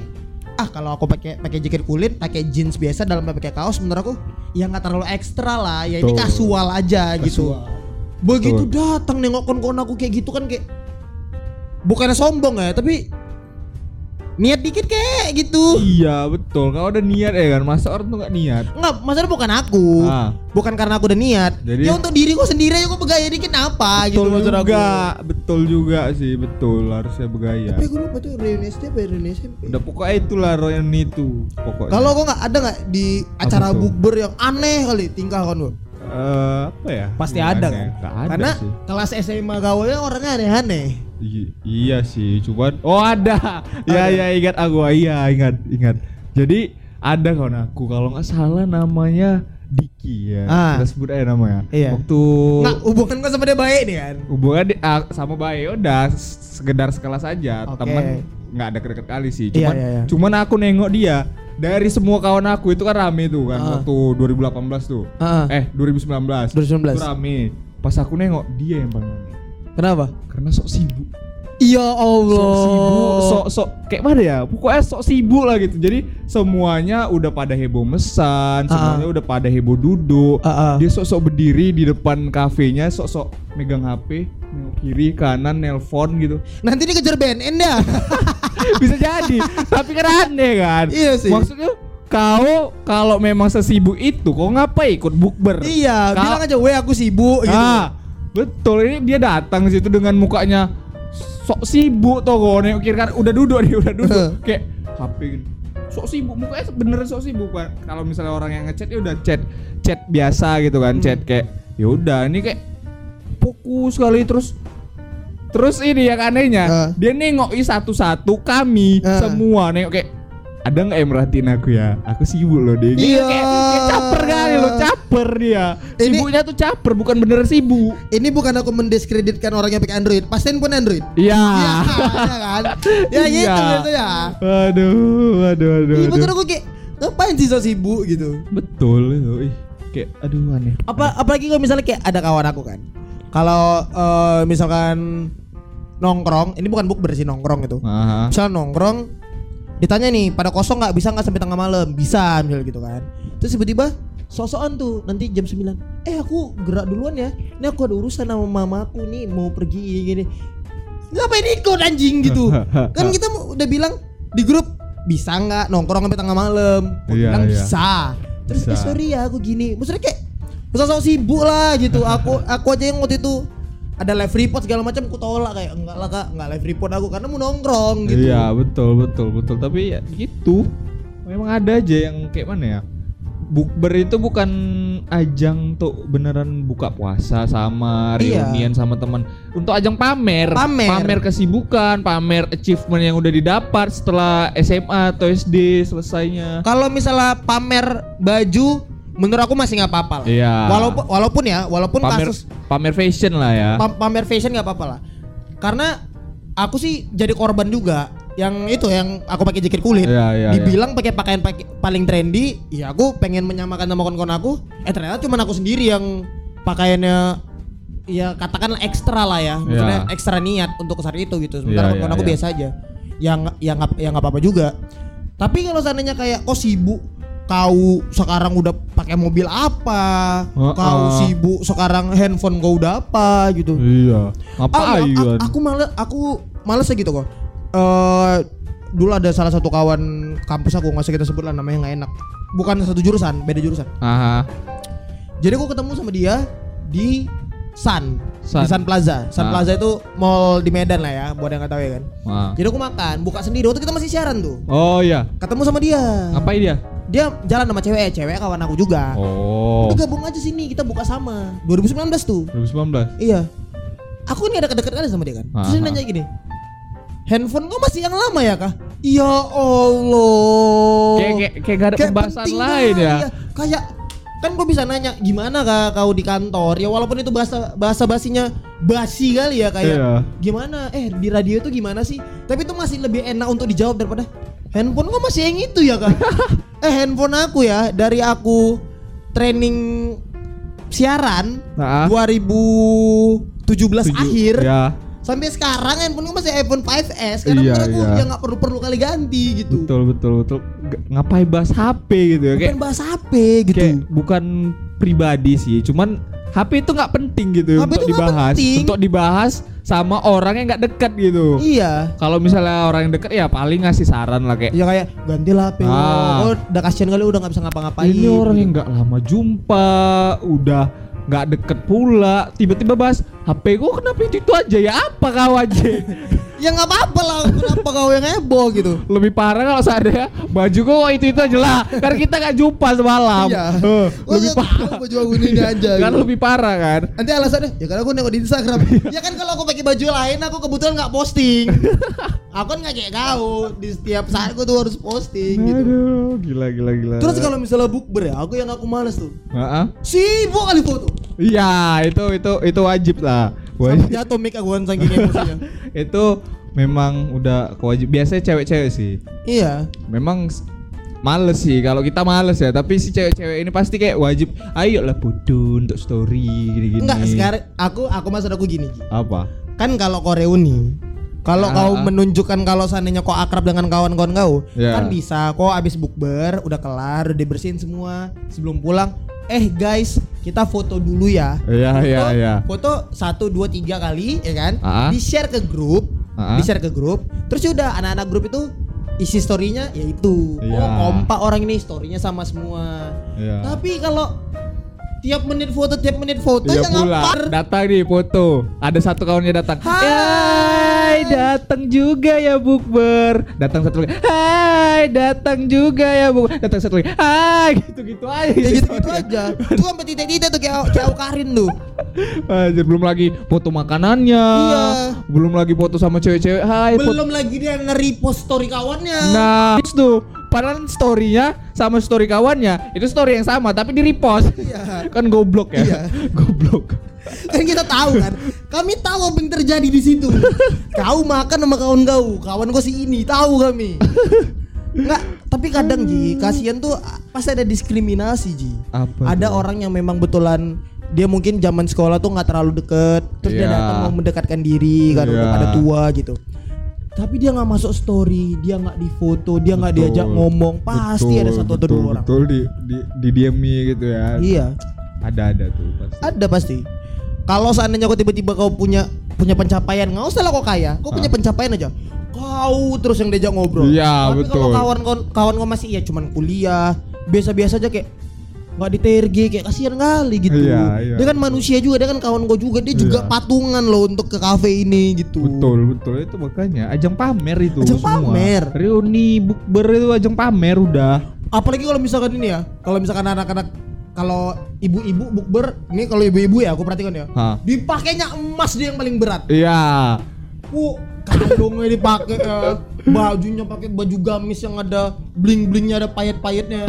ah kalau aku pakai pakai jaket kulit pakai jeans biasa dalamnya pakai kaos menurut aku ya nggak terlalu ekstra lah ya ini Betul. kasual aja gitu Kasual. begitu datang nengok kon-kon aku kayak gitu kan kayak bukannya sombong ya tapi niat dikit kayak gitu Iya betul. Kalau ada niat ya kan, masa orang tuh nggak niat. Enggak, masalah bukan aku. Ah. Bukan karena aku udah niat. Jadi- ya untuk diriku sendiri aku bergaya dikit apa gitu betul maksud aku. betul juga sih, betul harusnya bergaya. Tapi aku lupa tuh reuni SD apa reuni SMP. Udah pokoknya itulah Royan itu pokoknya. Kalau kok nggak ada nggak di acara bukber yang aneh kali tingkah kan lu? Eh, apa ya? Pasti ada kan? Ada Karena sih. kelas SMA gaulnya orangnya aneh-aneh. I- iya sih, cuman oh ada. Ya ya ingat aku, iya ingat ingat. Jadi ada kawan aku kalau nggak salah namanya Diki ya. Ah. Kita sebut aja namanya. Iya. Waktu Nggak hubungan gua sama dia baik nih kan. hubungan di- ah, sama bayi udah sekedar sekelas aja Oke. temen nggak ada deket kali sih Iya, cuman iya, iya. cuman aku nengok dia dari semua kawan aku itu kan rame tuh kan Ah. waktu 2018 tuh Ah. eh 2019 2019. itu rame pas aku nengok dia yang paling rame Kenapa? karena sok sibuk Ya sok Allah. sibuk sok sok kayak mana ya pokoknya sok sibuk lah gitu jadi semuanya udah pada heboh mesan semuanya udah pada heboh duduk Ah, ah. dia sok sok berdiri di depan kafenya sok sok megang HP nengok kiri kanan nelpon gitu Nanti dia kejar BNN dah. bisa jadi tapi kan aneh kan Iya sih. maksudnya kau kalau memang sesibuk itu kau ngapain ikut bukber iya, Kau- bilang aja, "Weh, aku sibuk." gitu. ah betul ini dia datang situ dengan mukanya sok sibuk toh kau nengok kiri kan udah duduk nih udah duduk kayak HP gitu. sok sibuk mukanya beneran sok sibuk Pak. kalau misalnya orang yang ngechat ya udah chat chat biasa gitu kan chat kayak ya udah ini kayak fokus sekali terus terus ini yang anehnya Ah. dia nengok satu-satu kami Ah. semua nengok kayak ada nggak yang merhatiin aku ya aku sibuk loh Gitu, Iya. kayak, kayak caper kali loh caper dia Ini- sibuknya tuh caper bukan bener sibuk Ini bukan aku mendiskreditkan orang yang pakai Android. Pasien pun Android. iya Iya kan? Ya gitu Iya. gitu ya. aduh aduh aduh, Iya aduh. maksud aku kayak ngapain sih so sibuk gitu. betul itu ih kayak aduh aneh Apa apalagi kalau misalnya kayak ada kawan aku kan. Kalau eh, misalkan nongkrong, ini bukan bukber sih nongkrong itu. Misal nongkrong ditanya nih pada kosong nggak? Bisa nggak sampai tengah malam? Bisa misal gitu kan. Terus tiba-tiba sosokan tuh nanti jam 9 eh aku gerak duluan ya. Ini aku ada urusan sama mamaku nih mau pergi gini. Ngapain ikut anjing gitu? Kan kita udah bilang di grup bisa nggak nongkrong sampai tengah malam? Aku Iya, bilang iya. bisa. Terus Bisa. eh sorry ya aku gini. Maksudnya kayak masa sok sibuk lah gitu. Aku aku aja yang waktu itu ada live report segala macam ku tolak kayak enggak lah kak enggak live report aku karena mau nongkrong gitu. Iya betul betul betul. Tapi ya gitu. Memang ada aja yang kayak mana ya bukber itu bukan ajang untuk beneran buka puasa sama Iya. reunian sama teman. Untuk ajang pamer. Pamer. kesibukan pamer achievement yang udah didapat setelah SMA atau SD selesainya. Kalau misalnya pamer baju menurut aku masih nggak apa-apa lah. Iya. walaupun walaupun ya walaupun pamer kasus pamer fashion lah ya. Pam- pamer fashion nggak apa-apa lah. Karena aku sih jadi korban juga yang itu yang aku pakai jaket kulit. Iya, iya, dibilang pakai pakaian pakai- paling trendy ya aku pengen menyamakan sama kawan-kawan aku. Eh ternyata cuma aku sendiri yang pakaiannya ya katakanlah ekstra lah ya. Maksudnya Iya. ekstra niat untuk saat itu gitu. Sementara Iya, kawan iya, aku iya. biasa aja. Yang yang nggak yang nggak apa-apa juga. Tapi kalau seandainya kayak kau sibuk kau sekarang udah pakai mobil apa Heeh. kau sibuk sekarang handphone kau udah apa gitu iya Ah, ngapain ya, a- aku males aku males gitu kok. Eh dulu ada salah satu kawan kampus aku nggak usah kita sebut lah namanya nggak enak. Bukan satu jurusan, beda jurusan. Aha. Jadi aku ketemu sama dia di Sun, Sun. di Sun Plaza. Sun Ah. Plaza itu mall di Medan lah ya, buat yang nggak tahu ya kan. Ah. Jadi aku makan, buka sendiri. Waktu kita masih siaran tuh. oh iya Ketemu sama dia. ngapain dia Dia jalan sama cewek, cewek kawan aku juga. oh Udah gabung aja sini, kita buka sama. 2019 tuh. 2019 Iya. Aku ini ada kedekatan kali sama dia kan. Terus dia nanya gini. Handphone kau masih yang lama ya kah? Ya Allah. Kayak kayak kayak gak ada Kayak pembahasan lain ya. iya. Kayak kan kau bisa nanya gimana kak kau di kantor ya walaupun itu bahasa bahasa basinya basi kali ya kayak Iya. gimana eh di radio itu gimana sih tapi itu masih lebih enak untuk dijawab daripada handphone kok masih yang itu ya kak eh handphone aku ya dari aku training siaran Nah, 2017 tujuh- akhir Ya, sampai sekarang handphone gue masih iPhone 5S karena Iya, menurut aku iya. ya nggak perlu perlu kali ganti gitu. betul betul betul. G- ngapain bahas HP gitu ya? Kayak bahas HP gitu. kayak bukan pribadi sih, cuman HP itu nggak penting gitu HP untuk itu dibahas. penting. Untuk dibahas sama orang yang nggak dekat gitu. Iya. Kalau misalnya orang yang dekat ya paling ngasih saran lah kayak Ya kayak gantilah HP. Ah. Oh, udah kasihan kali udah nggak bisa ngapa-ngapain. ini orang gitu. yang nggak lama jumpa, udah nggak deket pula, tiba-tiba bahas HP gua kenapa itu, itu aja ya apa kau aja? Ya nggak apa-apa lah. Kenapa kau yang heboh gitu? Lebih parah kalau seandainya baju gua itu itu aja lah, karena kita nggak jumpa semalam. Iya. Oh, lebih ya, parah. baju aku ini aja. kan gitu. lebih parah kan? Nanti alasannya ya karena aku nengok di Instagram. ya kan kalau aku pakai baju lain aku kebetulan nggak posting. aku kan nggak kayak kau di setiap saat aku tuh harus posting gitu. Aduh, gila gila gila. Terus kalau misalnya bukber ya, aku yang aku males tuh. Heeh. Sibuk kali foto. Iya, itu itu itu wajib lah. Sampai Wajib. jatuh mic aku kan saking emosinya. itu memang udah kewajib. Biasanya cewek-cewek sih. iya. Memang males sih kalau kita males ya, tapi si cewek-cewek ini pasti kayak wajib. Ayo lah foto untuk story gini-gini. Enggak, sekarang aku aku maksud aku gini. Apa? Kan kalau kau reuni, kalau Ah, kau ah. menunjukkan kalau seandainya kau akrab dengan kawan-kawan kau, Ya. kan bisa kau abis bukber, udah kelar, udah dibersihin semua, sebelum pulang, eh guys, kita foto dulu ya. Iya iya Foto- iya. Foto satu dua tiga kali, ya kan? Ah. Di share ke grup, Ah. di share ke grup. Terus ya udah anak-anak grup itu isi storynya ya itu. Iya. Oh kompak orang ini storynya sama semua. Iya. Tapi kalau tiap menit foto tiap menit foto Iya ya pula. Datang nih foto. Ada satu kawannya datang. Hai. Hai, datang juga ya bukber. Datang satu lagi. Hai, datang juga ya bukber. Datang satu lagi. Hai, gitu-gitu aja. Ya gitu, gitu aja. Itu sampai titik-titik tuh kayak kayak Karin tuh. Anjir, belum lagi foto makanannya. Iya. Belum lagi foto sama cewek-cewek. Hai. Belum lagi dia nge-repost story kawannya. Nah, itu tuh. Padahal story-nya sama story kawannya itu story yang sama tapi di repost. Iya. kan goblok ya. Iya. goblok. kan kita tahu kan. Kami tahu apa yang terjadi di situ. kau makan sama kawan kau, kawan kau si ini, tahu kami. Enggak, tapi kadang Ji, kasihan tuh pasti ada diskriminasi Ji. Apa Ada tuh? orang yang memang betulan dia mungkin zaman sekolah tuh nggak terlalu deket, terus dia Iya. datang mau mendekatkan diri kan udah Iya. pada tua gitu. Tapi dia nggak masuk story, dia nggak difoto, dia nggak Betul. diajak ngomong, pasti ada satu atau betul, dua orang. Betul di di didiami gitu ya. Iya, Ada ada tuh pasti. ada pasti. Kalau seandainya kau tiba-tiba kau punya punya pencapaian, nggak usah lah kau kaya, kau punya pencapaian aja. Kau terus yang diajak ngobrol. Iya, betul. kalau kawan kawan kawan kau masih ya cuman kuliah, biasa-biasa aja kayak nggak diterge kayak kasihan kali gitu. Iya, iya. Dia kan manusia juga, dia kan kawan gue juga, dia juga Iya. patungan loh untuk ke kafe ini gitu. Betul betul itu makanya ajang pamer itu Ajang semua. pamer. Reuni bukber itu ajang pamer udah. Apalagi kalau misalkan ini ya, kalau misalkan anak-anak kalau ibu-ibu bukber, ini kalau ibu-ibu ya aku perhatikan ya. Hah. Dipakainya emas dia yang paling berat. Iya. Uh, kalungnya dipakai ya. Bajunya pakai baju gamis yang ada bling-blingnya ada payet-payetnya.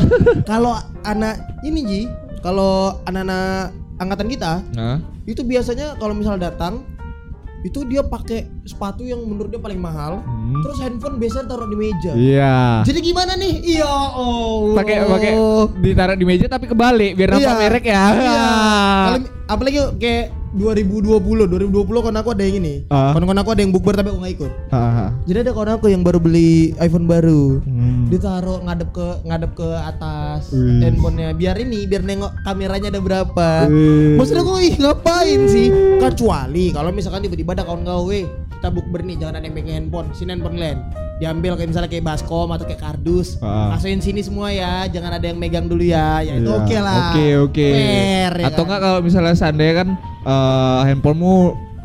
kalau anak ini Ji, kalau anak-anak angkatan kita Nah. itu biasanya kalau misal datang itu dia pakai sepatu yang menurut dia paling mahal. Hmm. Terus handphone biasanya taruh di meja. Iya. Jadi gimana nih? Iya, oh. Pakai pakai ditaruh di meja tapi kebalik biar nampak Iya. merek ya. Iya. Kalau apalagi kayak 2020, 2020 kan aku ada yang ini. Ah. Kawan-kawan aku ada yang bukber tapi aku nggak ikut. Ah. Jadi ada kawan aku yang baru beli iPhone baru. Hmm. Ditaruh ngadep ke ngadep ke atas Wih. handphonenya biar ini biar nengok kameranya ada berapa. Wih. Maksud aku ih ngapain sih? Kecuali kalau misalkan tiba-tiba ada kawan kau weh kita bukber nih jangan ada yang pegang handphone, sini handphone lain. Diambil kayak misalnya kayak baskom atau kayak kardus. Ah. Kasihin sini semua ya, jangan ada yang megang dulu ya. Ya itu Iya. oke lah. Oke oke. Fair, ya Atau kan? enggak kalau misalnya seandainya kan eh, handphonemu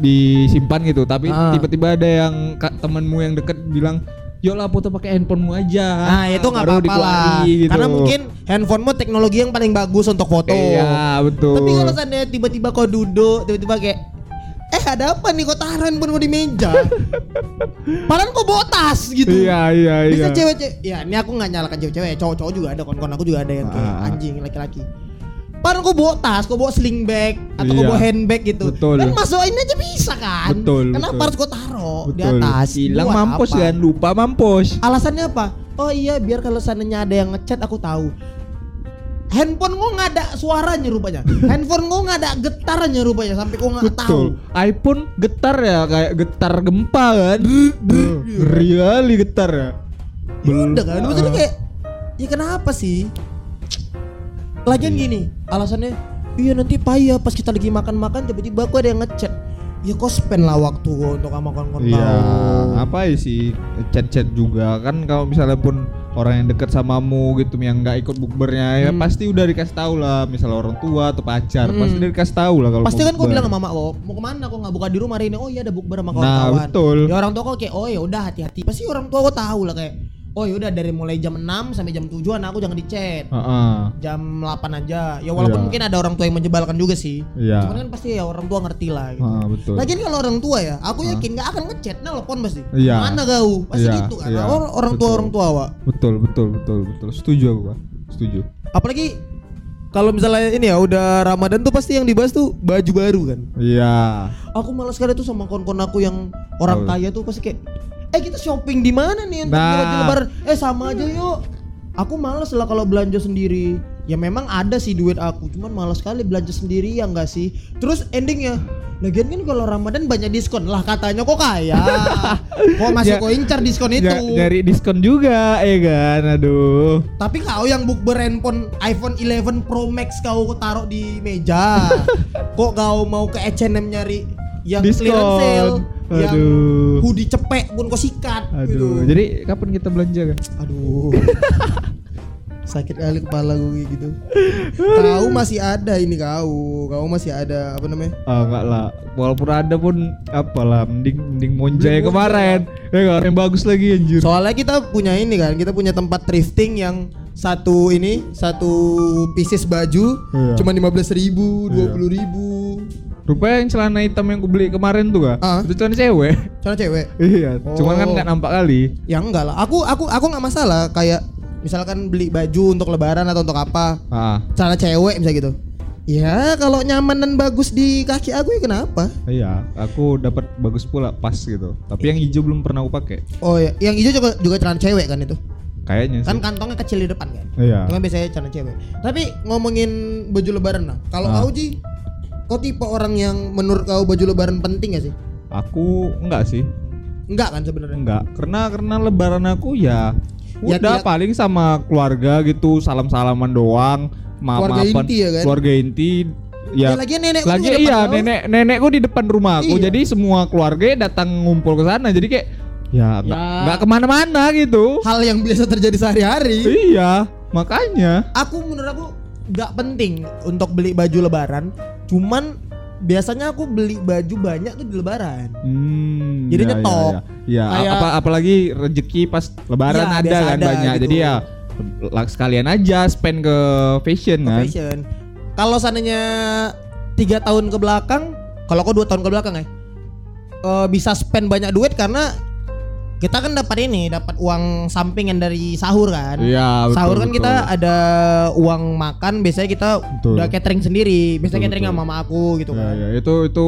disimpan gitu, tapi Ah. tiba-tiba ada yang temanmu yang deket bilang, "Yuk lah foto pakai handphonemu aja." Nah itu nggak apa-apa lah gitu. Karena mungkin handphonemu teknologi yang paling bagus untuk foto Iya betul. Tapi kalau seandainya tiba-tiba kau duduk Tiba-tiba kayak Eh ada apa nih kau taruh handphone kau di meja Padahal kau bawa tas gitu Iya iya iya. Bisa cewek-cewek Ya ini aku nggak nyalakan cewek-cewek Cowok-cowok juga ada Kawan-kawan aku juga ada yang kayak Ah. anjing laki-laki Padahal kau bawa tas, kau bawa sling bag Atau kau Iya. bawa handbag gitu Betul. Dan masukin aja bisa kan Betul, Kenapa betul. harus kau taruh di atas Hilang mampus apa? kan, lupa mampus. Alasannya apa? Oh iya biar kalau seandainya ada yang ngechat aku tahu. Handphone gua nggak ada suaranya rupanya. Handphone gua nggak ada getarannya rupanya sampai gua nggak tahu. IPhone getar ya kayak getar gempa kan. Kali getar ya. Ya udah kan, maksudnya Ah. kayak ya kenapa sih? Lagian gini, alasannya iya nanti payah pas kita lagi makan-makan tiba-tiba aku ada yang ngechat. Ya kau spend lah waktu gua untuk sama kawan-kawan Iya, kau. apa ya sih chat-chat juga kan kalau misalnya pun orang yang dekat samamu gitu yang nggak ikut bukbernya ya Hmm. pasti udah dikasih tahu lah misalnya orang tua atau pacar Hmm. pasti udah dikasih tahu lah kalau Pasti kan kau bilang sama mak lo, mau ke mana kok nggak buka di rumah hari ini? Oh iya ada bukber sama Nah, kawan-kawan. betul. Ya orang tua kok kayak oh ya udah hati-hati. Pasti orang tua kok tahu lah kayak oh ya udah dari mulai jam 6 sampai jam 7 anak aku jangan di chat. Heeh. Jam 8 aja. Ya walaupun Iya. mungkin ada orang tua yang menjebalkan juga sih. Iya. Cuman kan pasti ya orang tua ngerti lah gitu. Heeh, betul. Lagian kalau orang tua ya, aku yakin nggak akan ngechat, nelpon pasti. Iya. Mana kau? Pasti Iya, gitu kan. iya, Orang, orang tua orang tua, Wak. Betul, betul, betul, betul. Setuju aku, Pak. Setuju. Apalagi kalau misalnya ini ya udah Ramadan tuh pasti yang dibahas tuh baju baru kan. Iya. Aku malas sekali tuh sama kawan-kawan aku yang orang kaya tuh pasti kayak eh kita shopping di mana nih untuk Nah. lebaran? Eh sama aja yuk. Aku malas lah kalau belanja sendiri. Ya memang ada sih duit aku, cuman malas sekali belanja sendiri ya enggak sih. Terus endingnya Lagian kan kalau Ramadan banyak diskon lah katanya kok kaya. kok masih Ya. kok incar diskon itu. Ja- nyari diskon juga, ya kan? Aduh. Tapi kau yang bukber handphone iPhone 11 Pro Max kau taruh di meja. Kok kau mau ke H&M nyari yang Diskon. clearance sale, yang Aduh. hoodie cepek pun kau sikat Aduh. gitu. Jadi kapan kita belanja kan? Aduh. Sakit kali kepala gue gitu. Kau masih ada ini kau. Kau masih ada apa namanya? Ah enggak lah. Walaupun ada pun apalah mending mending monjay kemarin. Ya kan yang bagus lagi anjir. Soalnya kita punya ini kan, kita punya tempat thrifting yang satu ini satu pieces baju Iya. cuma 15.000 ribu, Iya. 20.000 ribu. Rupanya yang celana hitam yang gue beli kemarin tuh kak, Ah. itu celana cewek. Celana cewek. iya, cuman kan Oh. nggak nampak kali. Ya enggak lah. Aku aku aku nggak masalah kayak misalkan beli baju untuk lebaran atau untuk apa. Ah, Celana cewek misalnya gitu. Ya kalau nyaman dan bagus di kaki aku ya kenapa? iya, aku dapat bagus pula pas gitu. Tapi yang hijau belum pernah aku pakai. Oh ya, yang hijau juga juga celana cewek kan itu. Kayaknya sih. Kan kantongnya kecil di depan kan. Iya. Cuma biasanya celana cewek. Tapi ngomongin baju lebaran lah. Kalau Ah. kau Ji, kau tipe orang yang menurut kau baju lebaran penting gak sih? Aku enggak sih, Enggak kan sebenarnya? enggak. Karena karena lebaran aku ya Ya, udah tidak- paling sama keluarga gitu, salam-salaman doang. Ma Keluarga maafan- inti ya kan? Keluarga inti. Ya, Ya, lagian nenek lagi iya kau. nenek nenekku di depan rumahku Iya. jadi semua keluarga datang ngumpul ke sana jadi kayak ya nggak Ya. nggak ke mana-mana gitu Hal yang biasa terjadi sehari-hari. iya makanya Aku menurut aku nggak penting untuk beli baju lebaran. Cuman biasanya aku beli baju banyak tuh di lebaran. Hmm, Jadi nyetok. Ya, ya. Kayak- apa apalagi rezeki pas lebaran Iya, ada kan ada banyak. gitu. Jadi ya sekalian aja spend ke fashion kan. Fashion. Kalau seandainya tiga tahun ke belakang, kalau aku dua tahun ke belakang ya, eh, bisa spend banyak duit karena kita kan dapat ini, dapat uang sampingan dari sahur kan. Iya, betul. sahur kan betul. kita ada uang makan, biasanya kita Betul. udah catering sendiri, biasanya Betul, catering betul. sama mama aku gitu Ya, kan. ya, itu itu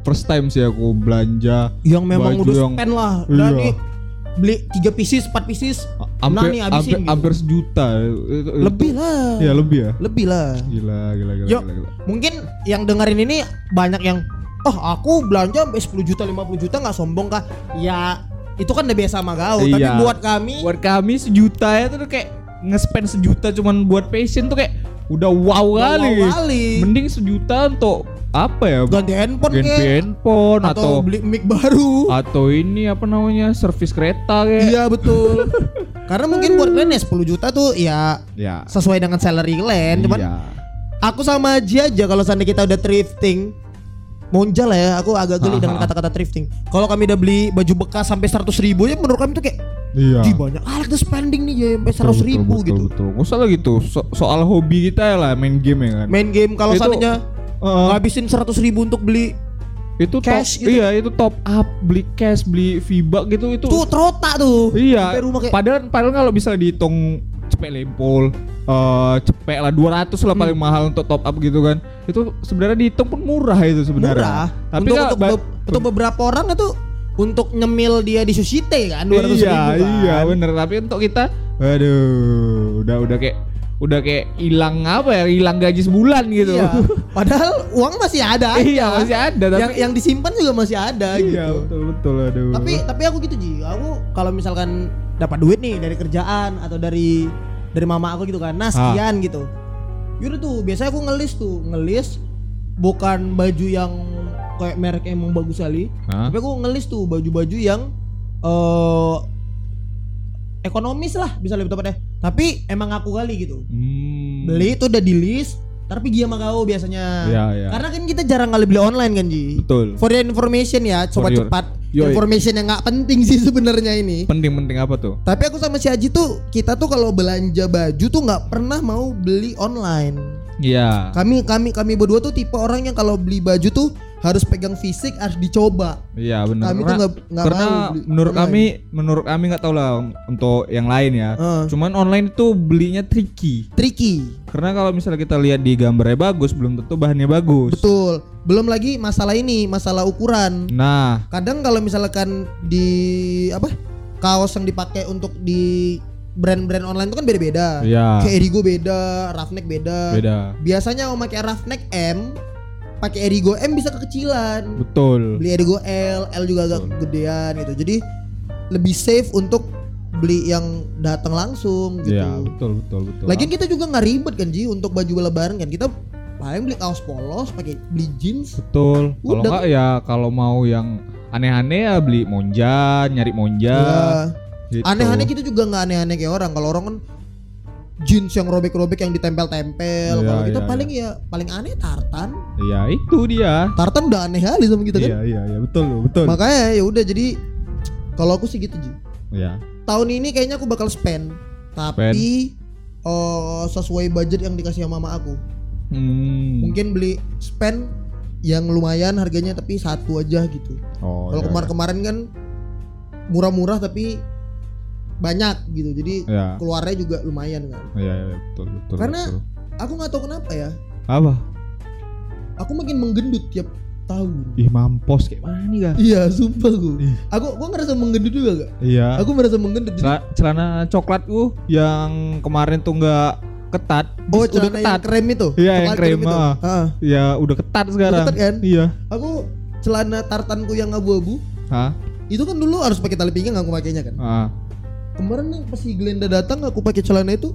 first time sih aku belanja Yang memang udah yang- spend lah. Dan Iya. nih beli tiga pieces, empat pieces, nah hampir nih habisin hampir, gitu. hampir sejuta. Itu- itu- lebih lah. Ya lebih ya. Lebih lah. Gila, gila, gila, Yuk. gila, gila. mungkin yang dengerin ini banyak yang oh aku belanja sampai 10 juta 50 juta nggak sombong kah ya itu kan udah biasa sama tapi Iya. buat kami Buat kami sejuta ya tuh kayak nge-spend sejuta cuman buat fashion tuh kayak udah wow kali. wow kali. Mending sejuta untuk apa ya? ganti handphone Ganti kek handphone atau, atau beli mic baru atau ini apa namanya servis kereta kayak. iya betul karena mungkin buat kalian ya 10 juta tuh ya Ya. sesuai dengan salary kalian cuman Iya. aku sama Aji aja kalau seandainya kita udah thrifting Monja lah ya, aku agak geli Ah, dengan ah. kata-kata thrifting. Kalau kami udah beli baju bekas sampai 100 ribu ya menurut kami tuh kayak Iya. Ji banyak alat tuh spending nih ya sampai 100 ribu betul, gitu. Betul, betul. Nggak usah lah gitu. So- soal hobi kita lah main game ya kan. Main game kalau seandainya Heeh. ngabisin 100 ribu untuk beli itu cash top, gitu. iya itu top up beli cash beli VIBA gitu itu tuh terotak tuh. iya rumah kayak padahal padahal kalau bisa dihitung cepet lempol eh cepet lah 200 lah paling Hmm. mahal untuk top up gitu kan itu sebenarnya dihitung pun murah itu sebenarnya murah. tapi untuk, untuk, be- untuk beberapa orang itu untuk nyemil dia di Sushite kan 200 iya ribu kan. iya bener tapi untuk kita waduh udah udah kayak udah kayak hilang apa ya hilang gaji sebulan gitu Iya. Padahal uang masih ada. iya aja. masih ada tapi yang yang disimpan juga masih ada iya gitu. betul betul aduh Tapi tapi aku gitu Ji. Aku kalau misalkan dapat duit nih dari kerjaan atau dari dari mama aku gitu kan. Nah, sekian gitu. Yaudah tuh, biasanya aku ngelis tuh, ngelis bukan baju yang kayak merek emang bagus sekali. Hah? Tapi aku ngelis tuh baju-baju yang eh ekonomis lah bisa lebih tepatnya. Tapi emang aku kali gitu. Hmm. Beli itu udah di list, tapi pergi sama kau biasanya. Iya, iya. Karena kan kita jarang kali beli online kan Ji. betul For your information ya, sobat For your- cepat. Yoi. Information yang nggak penting sih sebenarnya ini. penting-penting apa tuh Tapi aku sama si Aji tuh kita tuh kalau belanja baju tuh nggak pernah mau beli online. Iya Kami kami kami berdua tuh tipe orang yang kalau beli baju tuh harus pegang fisik harus dicoba. Iya benar. Kami tuh Karena- nggak nggak karena mau beli menurut online. kami menurut kami nggak tahu lah untuk yang lain ya. Heeh. Cuman online itu belinya tricky. tricky. Karena kalau misalnya kita lihat di gambarnya bagus, belum tentu bahannya bagus. Betul. Belum lagi masalah ini, masalah ukuran. Nah, Kadang kalau misalkan di apa? kaos yang dipakai untuk di brand-brand online itu kan beda-beda. Iya. Kayak Erigo beda, Roughneck beda. beda. Biasanya mau pakai Roughneck M, pakai Erigo M bisa kekecilan. Betul. Beli Erigo L, L juga agak Betul. gedean gitu. Jadi lebih safe untuk beli yang datang langsung gitu. Iya, betul betul betul. Lagian kita juga nggak ribet kan Ji untuk baju lebaran kan. Kita paling beli kaos polos, pakai beli jeans. betul. Kalau enggak ya kalau mau yang aneh-aneh ya beli monja, nyari monja. Ya. Gitu. Aneh-aneh kita juga nggak aneh-aneh kayak orang. Kalau orang kan jeans yang robek-robek yang ditempel-tempel. Iya, Kalau kita iya, paling ya paling aneh tartan. Iya, itu dia. Tartan udah aneh kali sama kita kan. Iya, iya, iya, betul betul. Makanya ya udah jadi kalau aku sih gitu Ji. Iya. Tahun ini kayaknya aku bakal spend, tapi eh, sesuai budget yang dikasih sama mama aku. Hmm. Mungkin beli spend yang lumayan harganya tapi satu aja gitu. Oh, Kalau iya, kemarin-kemarin kan murah-murah tapi banyak gitu. Jadi iya. keluarnya juga lumayan kan. Iya, iya, betul betul. Karena- betul. Aku nggak tahu kenapa ya. apa? Aku makin menggendut tiap tahun. Ih mampos kayak mana nih gak? Iya, sumpah gue. Ih. Aku gua ngerasa menggendut juga gak? Iya. Aku merasa menggendut. Cela- celana coklatku yang kemarin tuh nggak ketat. oh, udah celana yang ketat. krem itu. Iya, yang Coklat krem, itu. ah. Ya udah ketat sekarang. ketat kan? Iya. Aku celana tartanku yang abu-abu Hah? itu kan dulu harus pakai tali pinggang aku pakainya kan. Ah, Kemarin nih pas si Glenda datang aku pakai celana itu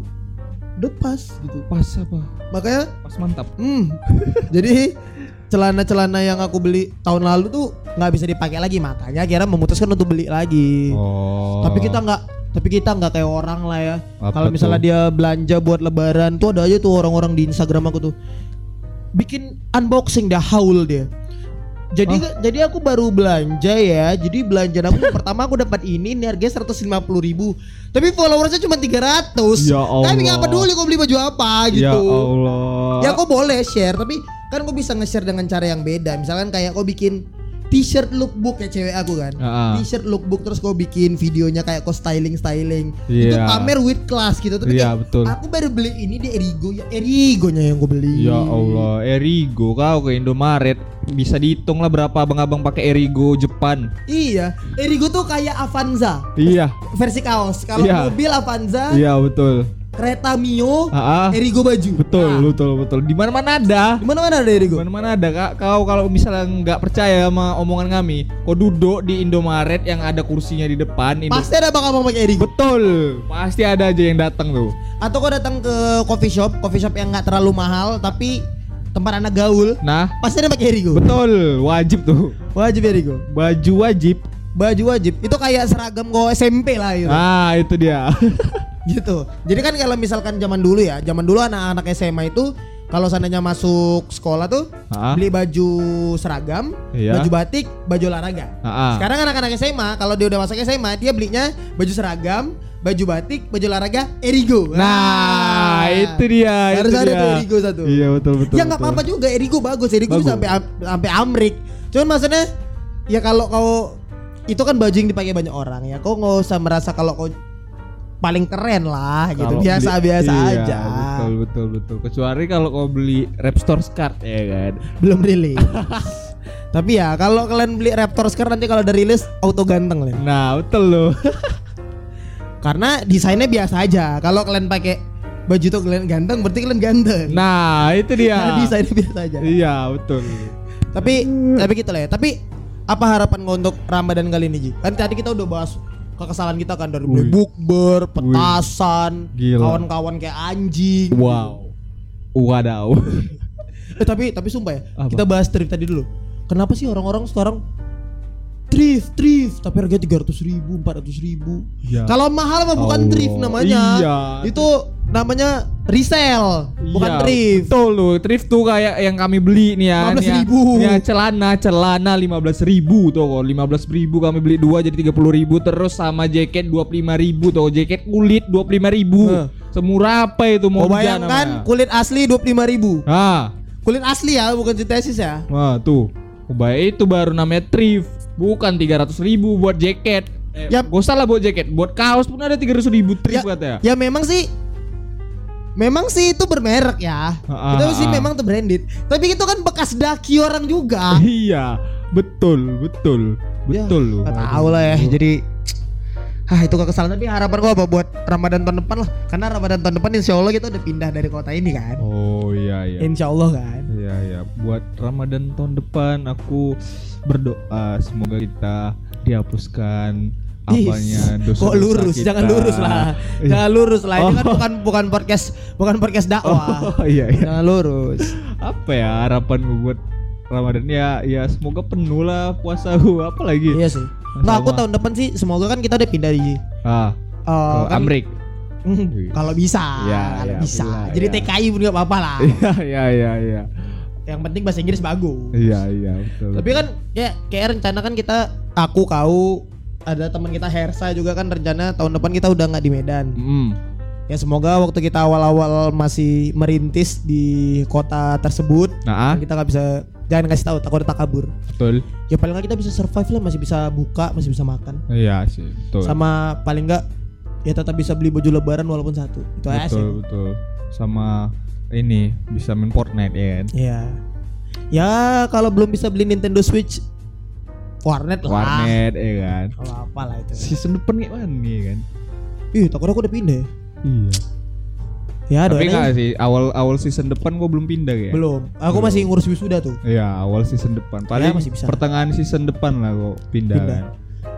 udah pas gitu. pas apa? Makanya Pas mantap. Hmm. Jadi celana-celana yang aku beli tahun lalu tuh nggak bisa dipakai lagi makanya kira memutuskan untuk beli lagi. Oh. Tapi kita nggak Tapi kita nggak kayak orang lah ya. Kalau misalnya tuh? dia belanja buat lebaran tuh ada aja tuh orang-orang di Instagram aku tuh bikin unboxing dah haul dia. Jadi jadi aku baru belanja ya. Jadi belanja aku pertama aku dapat ini ini harganya 150 ribu. Tapi followersnya cuma 300. Ya Tapi nggak Allah. peduli kau beli baju apa gitu. Ya Allah. Ya kau boleh share tapi kan kau bisa nge-share dengan cara yang beda. Misalkan kayak kau bikin t-shirt lookbook ya cewek aku kan. Ah. T-shirt lookbook terus kau bikin videonya kayak kau styling-styling. Itu Iya. pamer with class gitu. Tapi kayak, betul. aku baru beli ini di Erigo ya. Erigonya yang gue beli. Ya Allah, Erigo kau ke Indomaret bisa dihitung lah berapa abang-abang pakai Erigo Jepang. Iya, Erigo tuh kayak Avanza Iya, versi kaos. Kalau Iya. mobil Avanza, iya betul. Kereta Mio, ah. Erigo baju. betul, Nah, betul, betul. Di mana-mana ada. Di mana-mana ada Erigo. Di mana-mana ada kak. Kau kalau misalnya nggak percaya sama omongan kami, kau duduk di Indomaret yang ada kursinya di depan. Indo- Pasti ada bakal pakai Erigo. Betul, pasti ada aja yang datang tuh. Atau kau datang ke coffee shop, coffee shop yang nggak terlalu mahal tapi tempat anak gaul, Nah, pasti ada pakai Erigo. betul, wajib tuh. Wajib Erigo. Baju wajib. Baju wajib. Itu kayak seragam kau SMP lah gitu. Ah, itu dia. Gitu. Jadi kan kalau misalkan zaman dulu ya, zaman dulu anak-anak SMA itu kalau seandainya masuk sekolah tuh Ah. beli baju seragam, Iya. baju batik, baju olahraga. Ah, ah. Sekarang anak-anak SMA kalau dia udah masuk SMA dia belinya baju seragam, baju batik, baju olahraga, Erigo. Nah, itu dia. Harus itu ada dia. tuh Erigo satu. Iya betul betul. ya nggak apa-apa juga Erigo bagus, Erigo sampai am- sampai Amrik. Cuman maksudnya ya kalau kau itu kan baju yang dipakai banyak orang ya. Kau nggak usah merasa kalau kau paling keren lah gitu. Kalau Biasa-biasa beli- aja. Iya, betul betul betul. Kecuali kalau kau beli Raptor Skirt ya kan. Belum rilis. Tapi ya kalau kalian beli Raptor sekarang nanti kalau udah rilis auto ganteng lah. Nah, betul loh. Karena desainnya biasa aja. Kalau kalian pakai baju tuh kalian ganteng, berarti kalian ganteng. Nah, itu dia. Karena desainnya biasa aja. Iya, betul. Tapi tapi gitu lah ya. Tapi apa harapan kau untuk Ramadan kali ini Ji? Kan tadi kita udah bahas kekesalan kita kan dari Wih. bukber, petasan, kawan-kawan kayak anjing. Wow. Wadaw. Eh tapi tapi sumpah ya, Apa? kita bahas thrift tadi dulu. Kenapa sih orang-orang sekarang thrift, thrift tapi harga tiga ratus ribu, empat ratus ribu. Ya. Kalau mahal mah bukan Allah. thrift namanya. Iya. Itu namanya resell, bukan Iya, thrift. Betul loh. Thrift tuh kayak yang kami beli nih ya. 15.000. nih ya. Nih ya, celana, celana 15.000 ribu tuh kok. 15.000 kami beli dua jadi 30.000 ribu terus sama jaket 25.000 ribu tuh. Jaket kulit 25.000 ribu. Heh. Semurah apa itu mau bayangkan kulit asli dua puluh ribu. Ah, Kulit asli ya, bukan sintesis ya. wah tuh. Ubay itu baru namanya thrift. Bukan 300.000 ribu buat jaket. Eh, Yap. Gak usah lah buat jaket. Buat kaos pun ada 300.000 ribu thrift Ya, katanya. ya memang sih Memang sih itu bermerek ya. Ah, itu ah, sih ah. memang tuh branded. Tapi itu kan bekas daki orang juga. Iya, betul, betul. Betul loh. Gak tahu lah ya. Jadi Hah itu kekesalan tapi harapan gua apa buat Ramadan tahun depan lah Karena Ramadan tahun depan insya Allah kita udah pindah dari kota ini kan Oh iya iya. Insya Allah kan Iya iya. Buat Ramadan tahun depan aku berdoa semoga kita dihapuskan Ih, apanya dosa Kok lurus? Jangan lurus lah Jangan lurus lah Ini kan Oh. bukan bukan podcast Bukan podcast dakwah Oh iya iya. Jangan lurus Apa ya harapanmu buat Ramadan ya ya semoga penuh lah puasa gua apa lagi? Iya sih Nah aku tahun depan sih Semoga kan kita udah pindah di Ah, ke kan- Amrik. Hmm. Kalau bisa Ya, Kalau ya, bisa bila, Jadi ya. TKI pun gak apa-apa lah Iya iya iya iya. Yang penting bahasa Inggris bagus Iya iya betul. Tapi kan ya kayak rencana kan kita Aku kau ada teman kita Hersa juga kan rencana tahun depan kita udah nggak di Medan. Mm. Ya semoga waktu kita awal-awal masih merintis di kota tersebut Nah, ah, kita nggak bisa jangan kasih tahu takut tak kabur. betul. Ya paling nggak kita bisa survive lah masih bisa buka masih bisa makan. Iya sih, betul. Sama paling nggak ya tetap bisa beli baju lebaran walaupun satu. Itu aja sih. betul betul. Sama ini bisa main Fortnite ya kan. Iya. Ya kalau belum bisa beli Nintendo Switch warnet lah. Warnet ya kan. Kalau apa lah itu. Season depan kayak mana nih kan? Ih, takut aku udah pindah. Iya. Ya, Tapi aja. enggak sih, awal awal season depan gua belum pindah ya. Belum. Aku Belum. masih ngurus wisuda tuh. Iya, awal season depan. Paling masih bisa. pertengahan season depan lah kok pindah. Pindah. kan.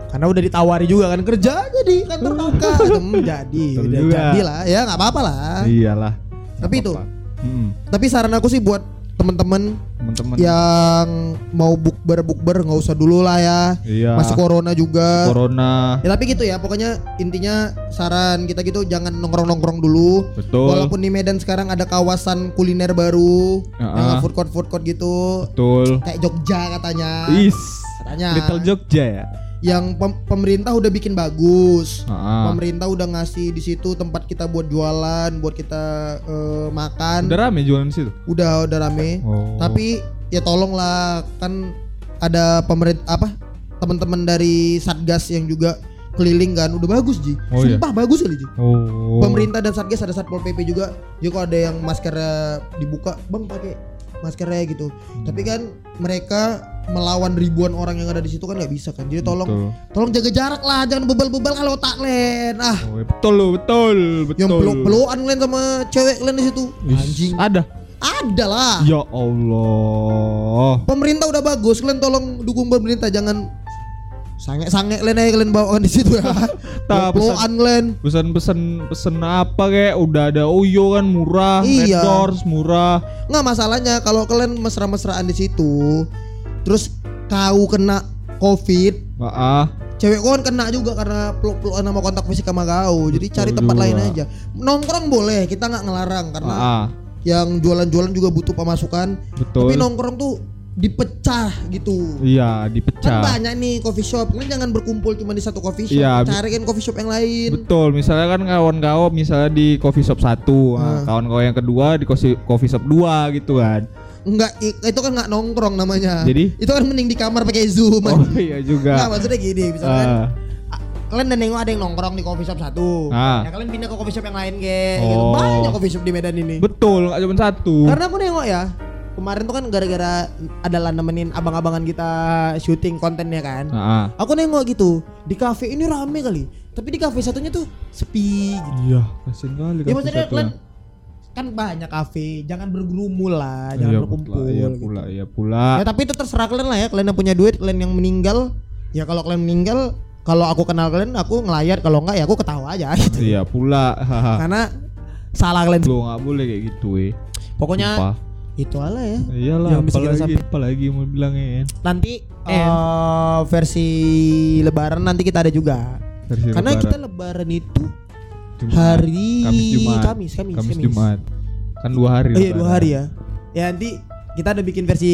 Karena udah ditawari juga kan kerja jadi kantor kakak. Jadi, udah jadi lah. Ya nggak apa-apa lah. Iyalah. Tapi itu. Apa-apa. Mm. Tapi saran aku sih buat teman-teman teman-teman. yang mau bukber bukber nggak usah dulu lah ya. Iya. Masih corona juga. corona. Ya tapi gitu ya, pokoknya intinya saran kita gitu jangan nongkrong-nongkrong dulu. Betul. Walaupun di Medan sekarang ada kawasan kuliner baru, Ya, yang ah. food court food court gitu, Betul. kayak Jogja katanya. Is. Katanya. Little Jogja ya. Yang pem- pemerintah udah bikin bagus. Ah. Pemerintah udah ngasih di situ tempat kita buat jualan, buat kita eh, makan. Udah rame jualan di situ. Udah udah rame. Oh. Tapi ya tolonglah kan ada pemerintah apa teman-teman dari satgas yang juga keliling kan udah bagus ji Oh, iya. sumpah bagus kali ji Oh. pemerintah dan satgas ada satpol pp juga jadi kalau ada yang maskernya dibuka bang pakai maskernya gitu Hmm. tapi kan mereka melawan ribuan orang yang ada di situ kan nggak bisa kan jadi tolong Betul. tolong jaga jarak lah jangan bebal-bebal kalau tak len ah Oh, betul lo, betul, betul. yang peluk pelukan len sama cewek len di situ anjing Ada. ada lah Ya Allah. pemerintah udah bagus kalian tolong dukung pemerintah jangan sange-sange kalian aja kalian bawakan di situ ya Tak, pelukan kalian Pesan-pesan pesen apa kayak udah ada Oyo kan murah, Iya. Doors murah. nggak masalahnya kalau kalian mesra-mesraan di situ terus kau kena covid Ah, ah. cewek kau kan kena juga karena peluk-pelukan sama kontak fisik sama kau jadi cari tempat juga. lain aja nongkrong boleh kita nggak ngelarang karena yang jualan-jualan juga butuh pemasukan Betul. tapi nongkrong tuh dipecah gitu Iya, kan dipecah. banyak nih coffee shop kalian jangan berkumpul cuma di satu coffee shop Iya, cari kan coffee shop yang lain Betul, misalnya kan kawan kau misalnya di coffee shop satu, nah, Ah. kawan kau yang kedua di coffee, shop dua gitu kan. Enggak, itu kan nggak nongkrong namanya. Jadi? itu kan mending di kamar pakai zoom. Oh iya juga. Nggak, maksudnya gini, misalkan a- kalian udah nengok ada yang nongkrong di coffee shop satu, Ah. ya kalian pindah ke coffee shop yang lain kayak gitu. Oh. Banyak coffee shop di Medan ini. Betul, nggak cuma satu. Karena aku nengok ya, kemarin tuh kan gara-gara adalah nemenin abang-abangan kita syuting kontennya kan. Ah. Aku nengok gitu, di cafe ini rame kali. Tapi di cafe satunya tuh sepi gitu. Iya, kasian kali Ya maksudnya kalian kan banyak kafe, jangan bergerumul lah, Iya jangan berkumpul. pula, Iya gitu. pula, iya pula. Ya tapi itu terserah kalian lah ya, kalian yang punya duit, kalian yang meninggal, ya kalau kalian meninggal, kalau aku kenal kalian, aku ngelayar, kalau enggak ya aku ketawa aja gitu. Iya pula. Karena salah kalian. Lu nggak boleh kayak gitu, eh. Pokoknya Sumpah. Itu alah ya. Iyalah, yang bisa apalagi, sampai- apalagi mau bilangin. Nanti Eh. eh, versi Lebaran nanti kita ada juga. Versi Karena lebaran. kita Lebaran itu Jumat. hari Kamis Jumat. Kamis, Kamis, Kamis, Kamis. Jumat. Kan dua hari. Oh iya dua hari ya. Ya nanti kita ada bikin versi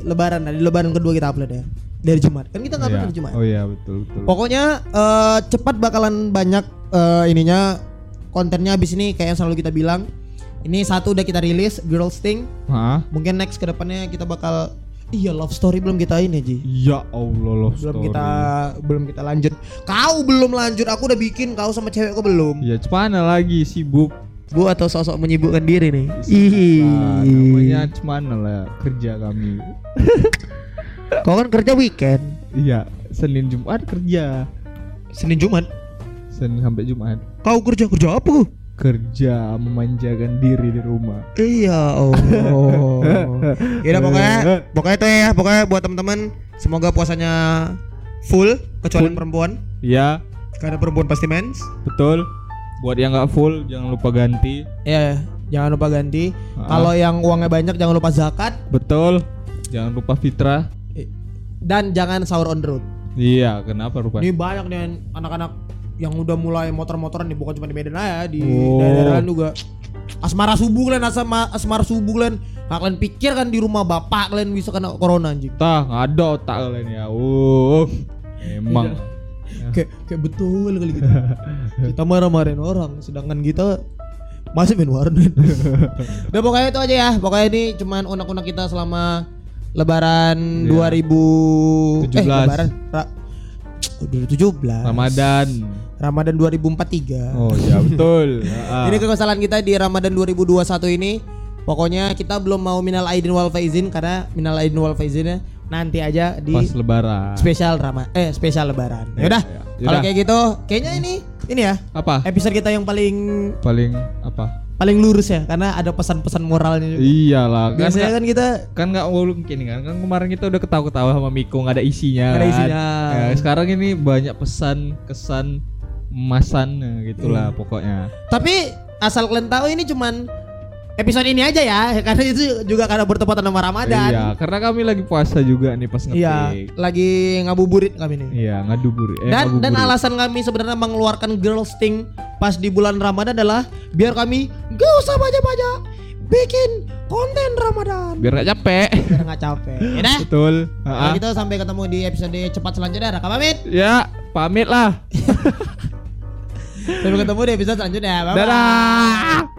Lebaran. Nah, di Lebaran kedua kita upload ya. Dari Jumat. Kan kita nggak upload Iya. dari Jumat. Oh iya betul betul. Pokoknya eh, cepat bakalan banyak eh, ininya kontennya abis ini kayak yang selalu kita bilang. Ini satu udah kita rilis Girls Thing. Hah? Mungkin next ke depannya kita bakal Iya love story belum kita ini Ji. Ya Allah loh Belum kita belum kita lanjut. Kau belum lanjut. Aku udah bikin. Kau sama cewek kau belum. Ya cemana lagi sibuk. Gua atau sosok menyibukkan diri nih. Nah, namanya cemana lah kerja kami. Kau kan kerja weekend. Iya, Senin Jumat kerja. Senin Jumat. Senin sampai Jumat Kau kerja kerja apa? Kerja memanjakan diri di rumah. Iya, oh. Yaudah pokoknya pokoknya itu ya, pokoknya buat teman-teman semoga puasanya full kecuali Full. perempuan. Ya, Karena perempuan pasti mens. betul. Buat yang nggak full jangan lupa ganti. Iya, jangan lupa ganti. Ah. Kalau yang uangnya banyak jangan lupa zakat Betul. Jangan lupa fitrah. dan jangan sahur on the road. Iya, kenapa rupanya? Ini banyak nih anak-anak yang udah mulai motor-motoran nih bukan cuma di Medan aja di Oh. daerah juga. Asmara subuh kalian asma, asmara subuh kalian. Nah, kalian pikir kan di rumah bapak kalian bisa kena corona anjing. Tah, nggak ada otak kalian ya. Uh, emang. kayak kayak betul kali gitu. kita marah-marahin orang sedangkan kita masih main warnet. Udah pokoknya itu aja ya. Pokoknya ini cuman unek-unek kita selama lebaran Iya. 2000 eh 17. lebaran Ra- oh, 2017. Ramadan. Ramadan 2043. Oh ya betul. Ah. Ini kesalahan kita di Ramadan 2021 ini. Pokoknya kita belum mau minal aidin wal faizin karena minal aidin wal faizinnya nanti aja di pas lebaran. spesial Rama eh spesial lebaran. Ya, Yaudah. ya. Kalau kayak gitu, kayaknya ini ini ya Apa? episode kita yang paling Paling apa? paling lurus ya karena ada pesan-pesan moralnya juga. Iyalah, kan Biasanya nggak- kan kita kan nggak mungkin kan kan kemarin kita udah ketawa-ketawa sama Miko nggak ada isinya Nggak ada kan. isinya. Ya, sekarang ini banyak pesan kesan emasan nah, gitulah Iya. pokoknya tapi asal kalian tahu ini cuman episode ini aja ya karena itu juga karena bertepatan sama Ramadan. Iya, karena kami lagi puasa juga nih pas ngetik. Iya, lagi ngabuburit kami nih. Iya, ngadubur. Eh, dan dan ngabuburit. alasan kami sebenarnya mengeluarkan girl sting pas di bulan Ramadan adalah biar kami gak usah banyak-banyak bikin konten Ramadan biar gak capek. biar nggak capek. Ya dah. Betul. Kalau Ha-ha. gitu sampai ketemu di episode cepat selanjutnya. Raka pamit. Ya, pamit lah. Sampai ketemu di episode selanjutnya. Bye-bye. Dadah.